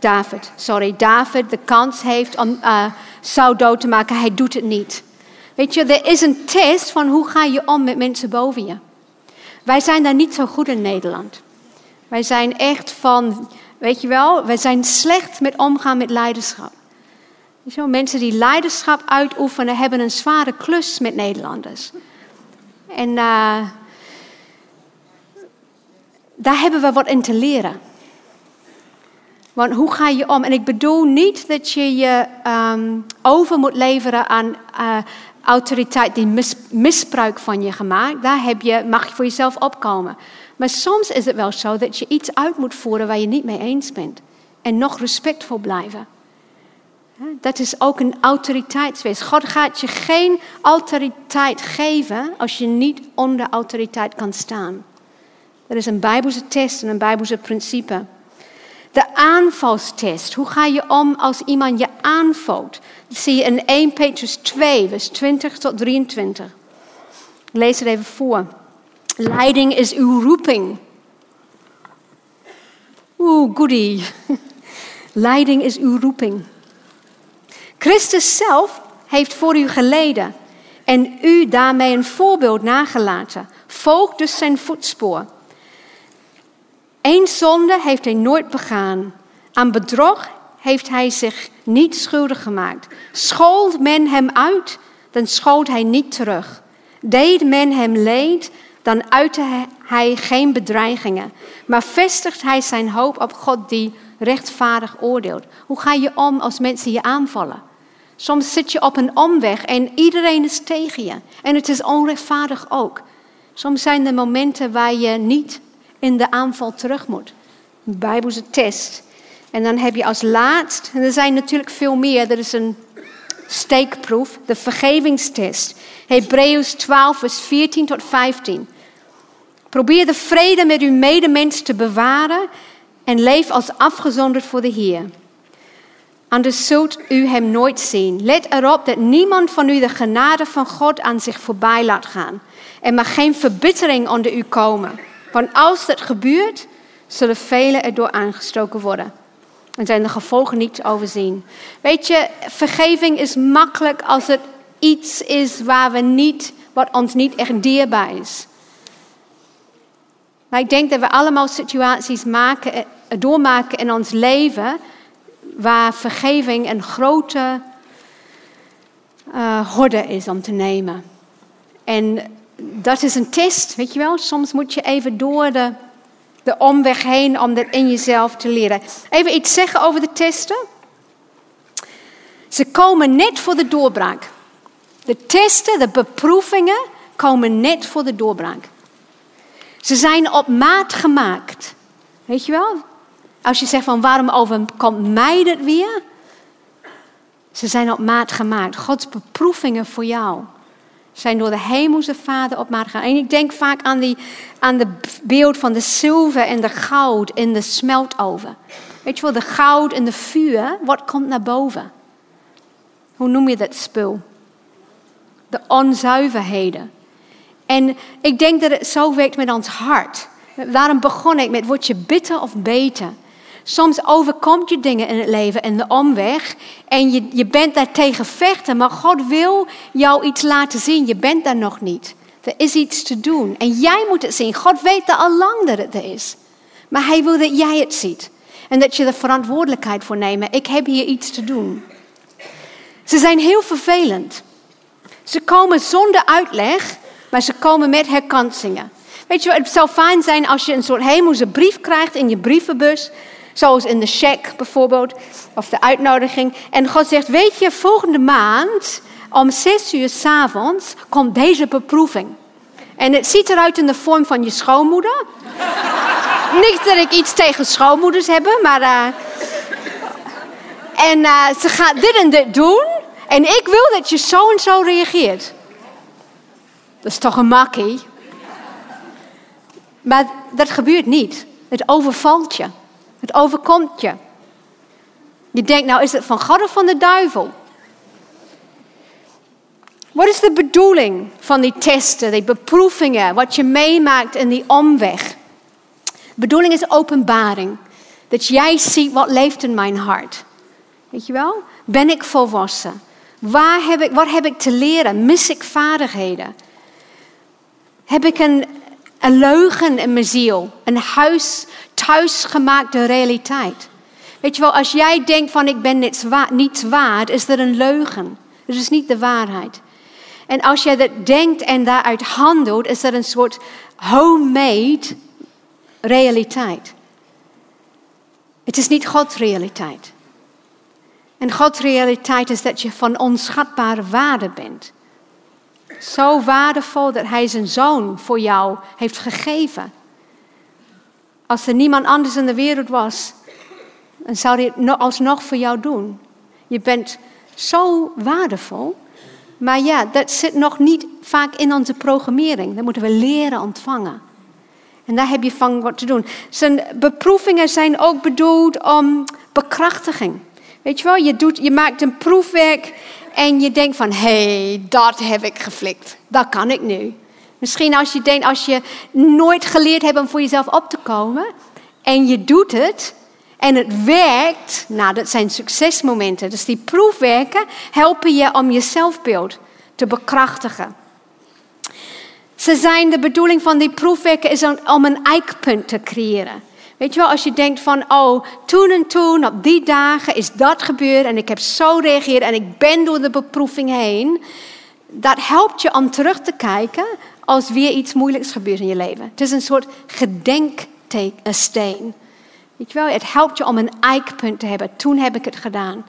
David, sorry, David de kans heeft om uh, Saul dood te maken, hij doet het niet. Weet je, er is een test van hoe ga je om met mensen boven je. Wij zijn daar niet zo goed in Nederland. Wij zijn echt van, Weet je wel, we zijn slecht met omgaan met leiderschap. Wel, mensen die leiderschap uitoefenen hebben een zware klus met Nederlanders. En uh, daar hebben we wat in te leren. Want hoe ga je om? En ik bedoel niet dat je je um, over moet leveren aan uh, autoriteit die mis, misbruik van je gemaakt. Daar heb je, mag je voor jezelf opkomen. Maar soms is het wel zo dat je iets uit moet voeren waar je niet mee eens bent. En nog respectvol blijven. Dat is ook een autoriteitswees. God gaat je geen autoriteit geven als je niet onder autoriteit kan staan. Dat is een Bijbelse test en een Bijbelse principe. De aanvalstest. Hoe ga je om als iemand je aanvalt? Dat zie je in 1 Petrus 2, vers 20 tot 23. Ik lees het even voor. Leiding is uw roeping. Oeh, goodie. Leiding is uw roeping. Christus zelf heeft voor u geleden en u daarmee een voorbeeld nagelaten. Volg dus zijn voetspoor. Eén zonde heeft hij nooit begaan. Aan bedrog heeft hij zich niet schuldig gemaakt. Schold men hem uit, dan schold hij niet terug. Deed men hem leed, dan uitte hij geen bedreigingen, maar vestigt hij zijn hoop op God die rechtvaardig oordeelt. Hoe ga je om als mensen je aanvallen? Soms zit je op een omweg en iedereen is tegen je. En het is onrechtvaardig ook. Soms zijn er momenten waar je niet in de aanval terug moet. Bijbelse test. En dan heb je als laatst, en er zijn natuurlijk veel meer, dat is een steekproef, de vergevingstest. Hebreeën 12, vers 14 tot 15. Probeer de vrede met uw medemens te bewaren en leef als afgezonderd voor de Heer. Anders zult u hem nooit zien. Let erop dat niemand van u de genade van God aan zich voorbij laat gaan. Er mag geen verbittering onder u komen. Want als dat gebeurt, zullen velen erdoor aangestoken worden. En zijn de gevolgen niet te overzien. Weet je, vergeving is makkelijk als het iets is waar we niet, wat ons niet echt dierbaar is. Maar ik denk dat we allemaal situaties maken, eh, doormaken in ons leven waar vergeving een grote uh, horde is om te nemen. En dat is een test, weet je wel. Soms moet je even door de De omweg heen om dat in jezelf te leren. Even iets zeggen over de testen. Ze komen net voor de doorbraak. De testen, de beproevingen komen net voor de doorbraak. Ze zijn op maat gemaakt. Weet je wel? Als je zegt van waarom overkomt mij dat weer? Ze zijn op maat gemaakt. Gods beproevingen voor jou zijn door de hemelse Vader op maat gemaakt. En ik denk vaak aan, die, aan de beeld van de zilver en de goud in de smeltoven. Weet je wel, de goud en de vuur, wat komt naar boven? Hoe noem je dat spul? De onzuiverheden. En ik denk dat het zo werkt met ons hart. Daarom begon ik met, word je bitter of beter? Soms overkomt je dingen in het leven en de omweg. En je, je bent daar tegen vechten. Maar God wil jou iets laten zien. Je bent daar nog niet. Er is iets te doen. En jij moet het zien. God weet al lang dat het er is. Maar hij wil dat jij het ziet. En dat je er verantwoordelijkheid voor neemt. Ik heb hier iets te doen. Ze zijn heel vervelend. Ze komen zonder uitleg, maar ze komen met herkansingen. Weet je, het zou fijn zijn als je een soort hemelse brief krijgt in je brievenbus. Zoals in de check bijvoorbeeld, of de uitnodiging. En God zegt, weet je, volgende maand om zes uur s'avonds komt deze beproeving. En het ziet eruit in de vorm van je schoonmoeder. Niet dat ik iets tegen schoonmoeders heb, maar... Uh, en uh, ze gaat dit en dit doen. En ik wil dat je zo en zo reageert. Dat is toch een makkie? Maar dat gebeurt niet. Het overvalt je. Het overkomt je. Je denkt, nou is het van God of van de duivel? Wat is de bedoeling van die testen, die beproevingen, wat je meemaakt in die omweg? De bedoeling is openbaring. Dat jij ziet wat leeft in mijn hart. Weet je wel? Ben ik volwassen? Waar heb ik, wat heb ik te leren? Mis ik vaardigheden? Heb ik een, een leugen in mijn ziel? Een huis, thuisgemaakte realiteit? Weet je wel, als jij denkt van ik ben niets waard, niets waard is dat een leugen. Dat is niet de waarheid. En als jij dat denkt en daaruit handelt, is dat een soort homemade realiteit. Het is niet Gods realiteit. En Gods realiteit is dat je van onschatbare waarde bent. Zo waardevol dat Hij zijn zoon voor jou heeft gegeven. Als er niemand anders in de wereld was, dan zou hij het alsnog voor jou doen. Je bent zo waardevol. Maar ja, dat zit nog niet vaak in onze programmering. Dat moeten we leren ontvangen. En daar heb je van wat te doen. Zijn beproevingen zijn ook bedoeld om bekrachtiging. Weet je wel, je, doet, je maakt een proefwerk en je denkt van, hé, hey, dat heb ik geflikt. Dat kan ik nu. Misschien als je denkt, als je nooit geleerd hebt om voor jezelf op te komen en je doet het en het werkt, nou dat zijn succesmomenten. Dus die proefwerken helpen je om je zelfbeeld te bekrachtigen. Ze zijn de bedoeling van die proefwerken is om een eikpunt te creëren. Weet je wel, als je denkt van, oh, toen en toen, op die dagen is dat gebeurd en ik heb zo gereageerd en ik ben door de beproeving heen. Dat helpt je om terug te kijken als weer iets moeilijks gebeurt in je leven. Het is een soort gedenksteen. Weet je wel, het helpt je om een eikpunt te hebben. Toen heb ik het gedaan.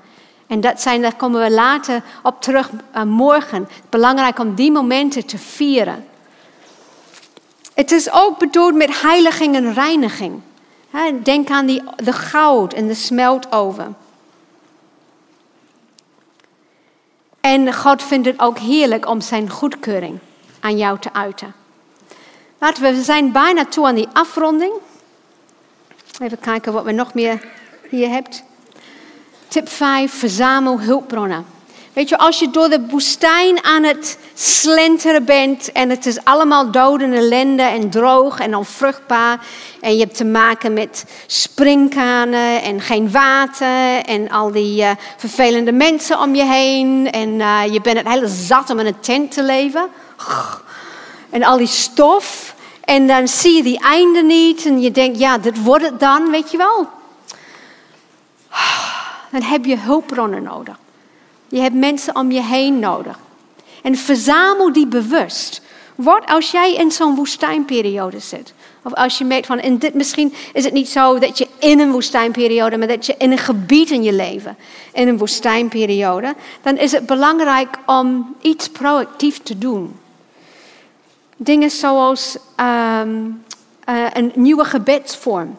En dat zijn, daar komen we later op terug uh, morgen. Belangrijk om die momenten te vieren. Het is ook bedoeld met heiliging en reiniging. Denk aan die, de goud en de smeltoven. En God vindt het ook heerlijk om zijn goedkeuring aan jou te uiten. We, we zijn bijna toe aan die afronding. Even kijken wat we nog meer hier hebt. Tip 5, verzamel hulpbronnen. Weet je, als je door de woestijn aan het slenteren bent en het is allemaal dood en ellende en droog en onvruchtbaar en je hebt te maken met springkanen en geen water en al die uh, vervelende mensen om je heen en uh, je bent het hele zat om in een tent te leven en al die stof en dan zie je die einde niet en je denkt, ja, dit wordt het dan, weet je wel. Dan heb je hulpbronnen nodig. Je hebt mensen om je heen nodig. En verzamel die bewust. Wat als jij in zo'n woestijnperiode zit? Of als je merkt van, in dit, misschien is het niet zo dat je in een woestijnperiode, maar dat je in een gebied in je leven, in een woestijnperiode, dan is het belangrijk om iets proactief te doen. Dingen zoals um, uh, een nieuwe gebedsvorm.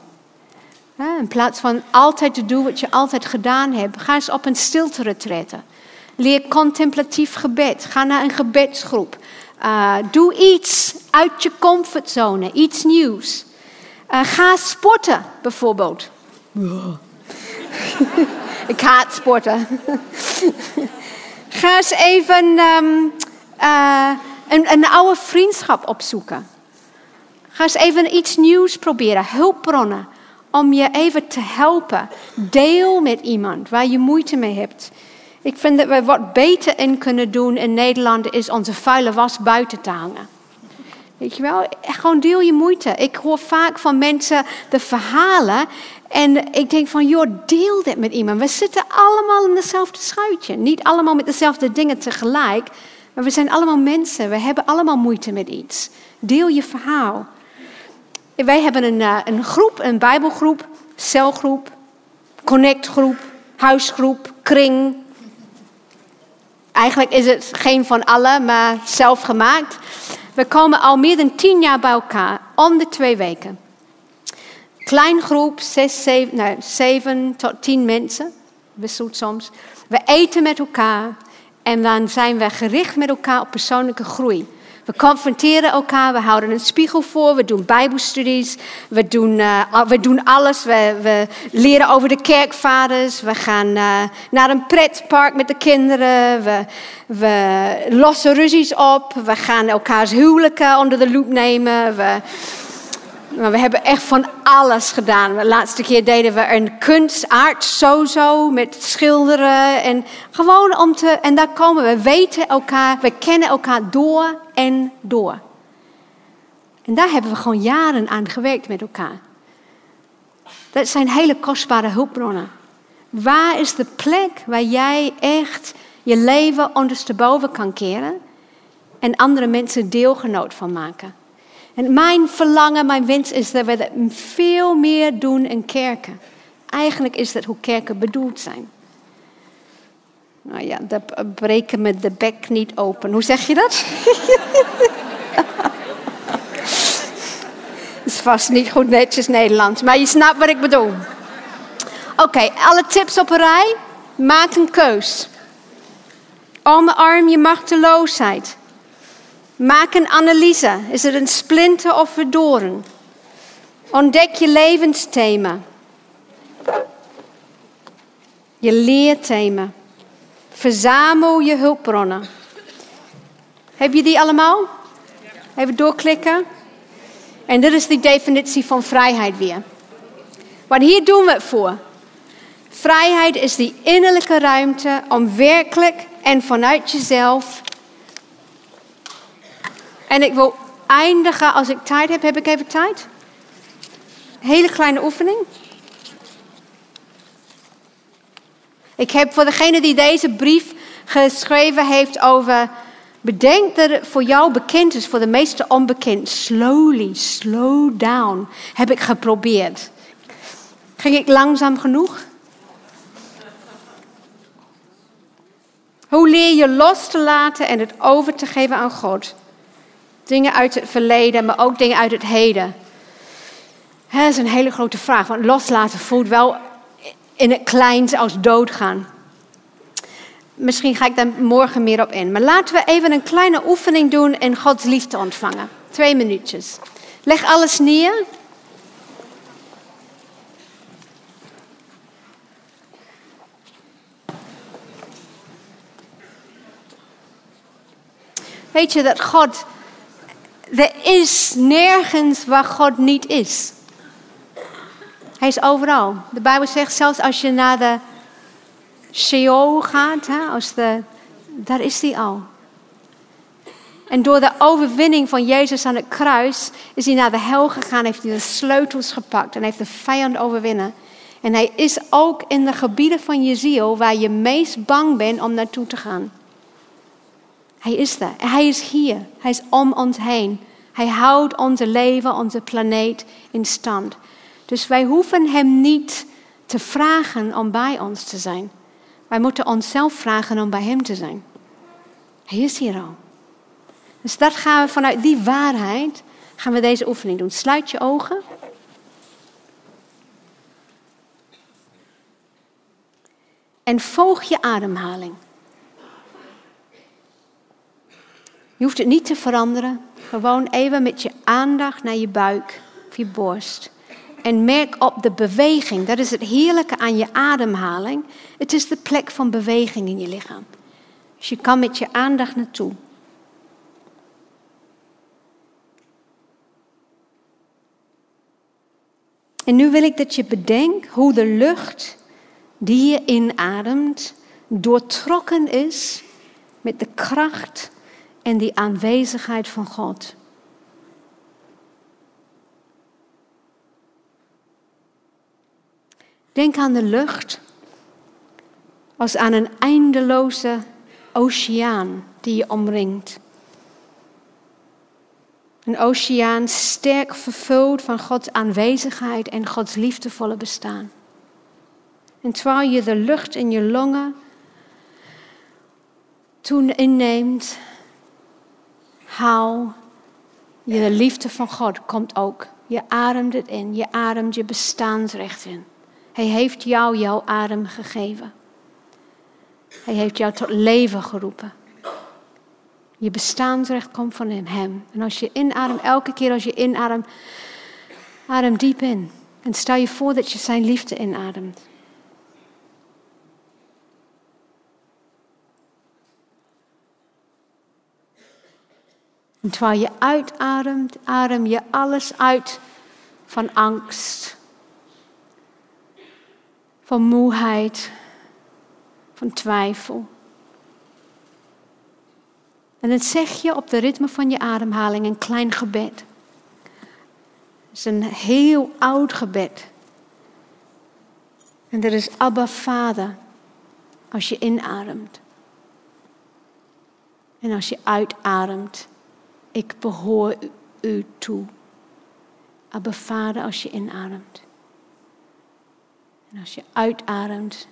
In plaats van altijd te doen wat je altijd gedaan hebt, ga eens op een stilte retretten. Leer contemplatief gebed. Ga naar een gebedsgroep. Uh, doe iets uit je comfortzone, iets nieuws. Uh, ga sporten bijvoorbeeld. Ik haat sporten. ga eens even um, uh, een, een oude vriendschap opzoeken. Ga eens even iets nieuws proberen, hulpbronnen, om je even te helpen. Deel met iemand waar je moeite mee hebt. Ik vind dat we wat beter in kunnen doen in Nederland is onze vuile was buiten te hangen. Weet je wel, gewoon deel je moeite. Ik hoor vaak van mensen de verhalen en ik denk van, joh, deel dit met iemand. We zitten allemaal in hetzelfde schuitje. Niet allemaal met dezelfde dingen tegelijk, maar we zijn allemaal mensen. We hebben allemaal moeite met iets. Deel je verhaal. Wij hebben een, eh, een groep, een bijbelgroep, celgroep, connectgroep, huisgroep, kring, Eigenlijk is het geen van alle, maar zelf gemaakt. We komen al meer dan tien jaar bij elkaar, om de twee weken. Klein groep, zes, zeven, nou, zeven tot tien mensen, wisselt soms. We eten met elkaar en dan zijn we gericht met elkaar op persoonlijke groei. We confronteren elkaar, we houden een spiegel voor, we doen bijbelstudies, we doen, uh, we doen alles. We, we, leren over de kerkvaders, we gaan uh, naar een pretpark met de kinderen, we, we lossen ruzies op, we gaan elkaars huwelijken onder de loep nemen. We, maar we hebben echt van alles gedaan. De laatste keer deden we een kunstaart, zo met schilderen. En gewoon om te. En daar komen we. weten elkaar, we kennen elkaar door en door. En daar hebben we gewoon jaren aan gewerkt met elkaar. Dat zijn hele kostbare hulpbronnen. Waar is de plek waar jij echt je leven ondersteboven kan keren en andere mensen deelgenoot van maken? En mijn verlangen, mijn wens is dat we dat veel meer doen in kerken. Eigenlijk is dat hoe kerken bedoeld zijn. Nou ja, dat breken met de bek niet open. Hoe zeg je dat? Dat is vast niet goed netjes Nederlands, maar je snapt wat ik bedoel. Oké, alle tips op een rij. Maak een keus. Omarm je machteloosheid. Maak een analyse. Is het een splinter of een doorn? Ontdek je levensthema. Je leerthema. Verzamel je hulpbronnen. Heb je die allemaal? Even doorklikken. En dit is de definitie van vrijheid weer. Want hier doen we het voor. Vrijheid is die innerlijke ruimte om werkelijk en vanuit jezelf en ik wil eindigen, als ik tijd heb, heb ik even tijd? Hele kleine oefening. Ik heb voor degene die deze brief geschreven heeft over. Bedenk dat het voor jou bekend is, voor de meeste onbekend. Slowly, slow down, heb ik geprobeerd. Ging ik langzaam genoeg? Hoe leer je los te laten en het over te geven aan God? Dingen uit het verleden, maar ook dingen uit het heden. Dat is een hele grote vraag, want loslaten voelt wel in het klein als doodgaan. Misschien ga ik daar morgen meer op in. Maar laten we even een kleine oefening doen in Gods liefde ontvangen. Twee minuutjes. Leg alles neer. Weet je dat God er is nergens waar God niet is. Hij is overal. De Bijbel zegt zelfs als je naar de Sheol gaat, als de, daar is hij al. En door de overwinning van Jezus aan het kruis is hij naar de hel gegaan, heeft hij de sleutels gepakt en heeft de vijand overwinnen. En hij is ook in de gebieden van je ziel waar je meest bang bent om naartoe te gaan. Hij is daar. Hij is hier. Hij is om ons heen. Hij houdt onze leven, onze planeet in stand. Dus wij hoeven Hem niet te vragen om bij ons te zijn. Wij moeten onszelf vragen om bij Hem te zijn. Hij is hier al. Dus dat gaan we vanuit die waarheid gaan we deze oefening doen. Sluit je ogen. En volg je ademhaling. Je hoeft het niet te veranderen. Gewoon even met je aandacht naar je buik of je borst. En merk op de beweging. Dat is het heerlijke aan je ademhaling. Het is de plek van beweging in je lichaam. Dus je kan met je aandacht naartoe. En nu wil ik dat je bedenkt hoe de lucht die je inademt doortrokken is met de kracht en die aanwezigheid van God. Denk aan de lucht als aan een eindeloze oceaan die je omringt. Een oceaan sterk vervuld van Gods aanwezigheid en Gods liefdevolle bestaan. En terwijl je de lucht in je longen toen inneemt, haal je de liefde van God komt ook. Je ademt het in, je ademt je bestaansrecht in. Hij heeft jou jouw adem gegeven. Hij heeft jou tot leven geroepen. Je bestaansrecht komt van hem. En als je inademt, elke keer als je inademt, adem diep in. En stel je voor dat je zijn liefde inademt. En terwijl je uitademt, adem je alles uit van angst, van moeheid, van twijfel. En dan zeg je op de ritme van je ademhaling een klein gebed. Het is een heel oud gebed. En dat is Abba Vader als je inademt. En als je uitademt, ik behoor u toe. Abba Vader als je inademt. En als je uitademt,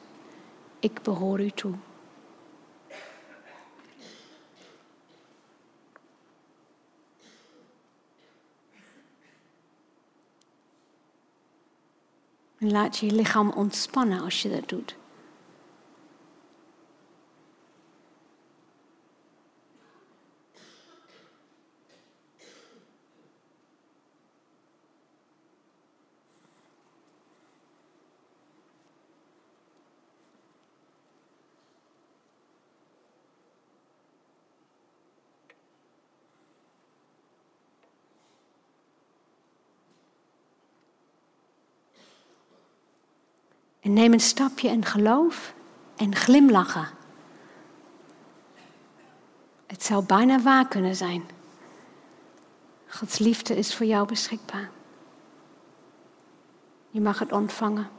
ik behoor u toe. En laat je lichaam ontspannen als je dat doet. En neem een stapje in geloof en glimlachen. Het zou bijna waar kunnen zijn. Gods liefde is voor jou beschikbaar. Je mag het ontvangen.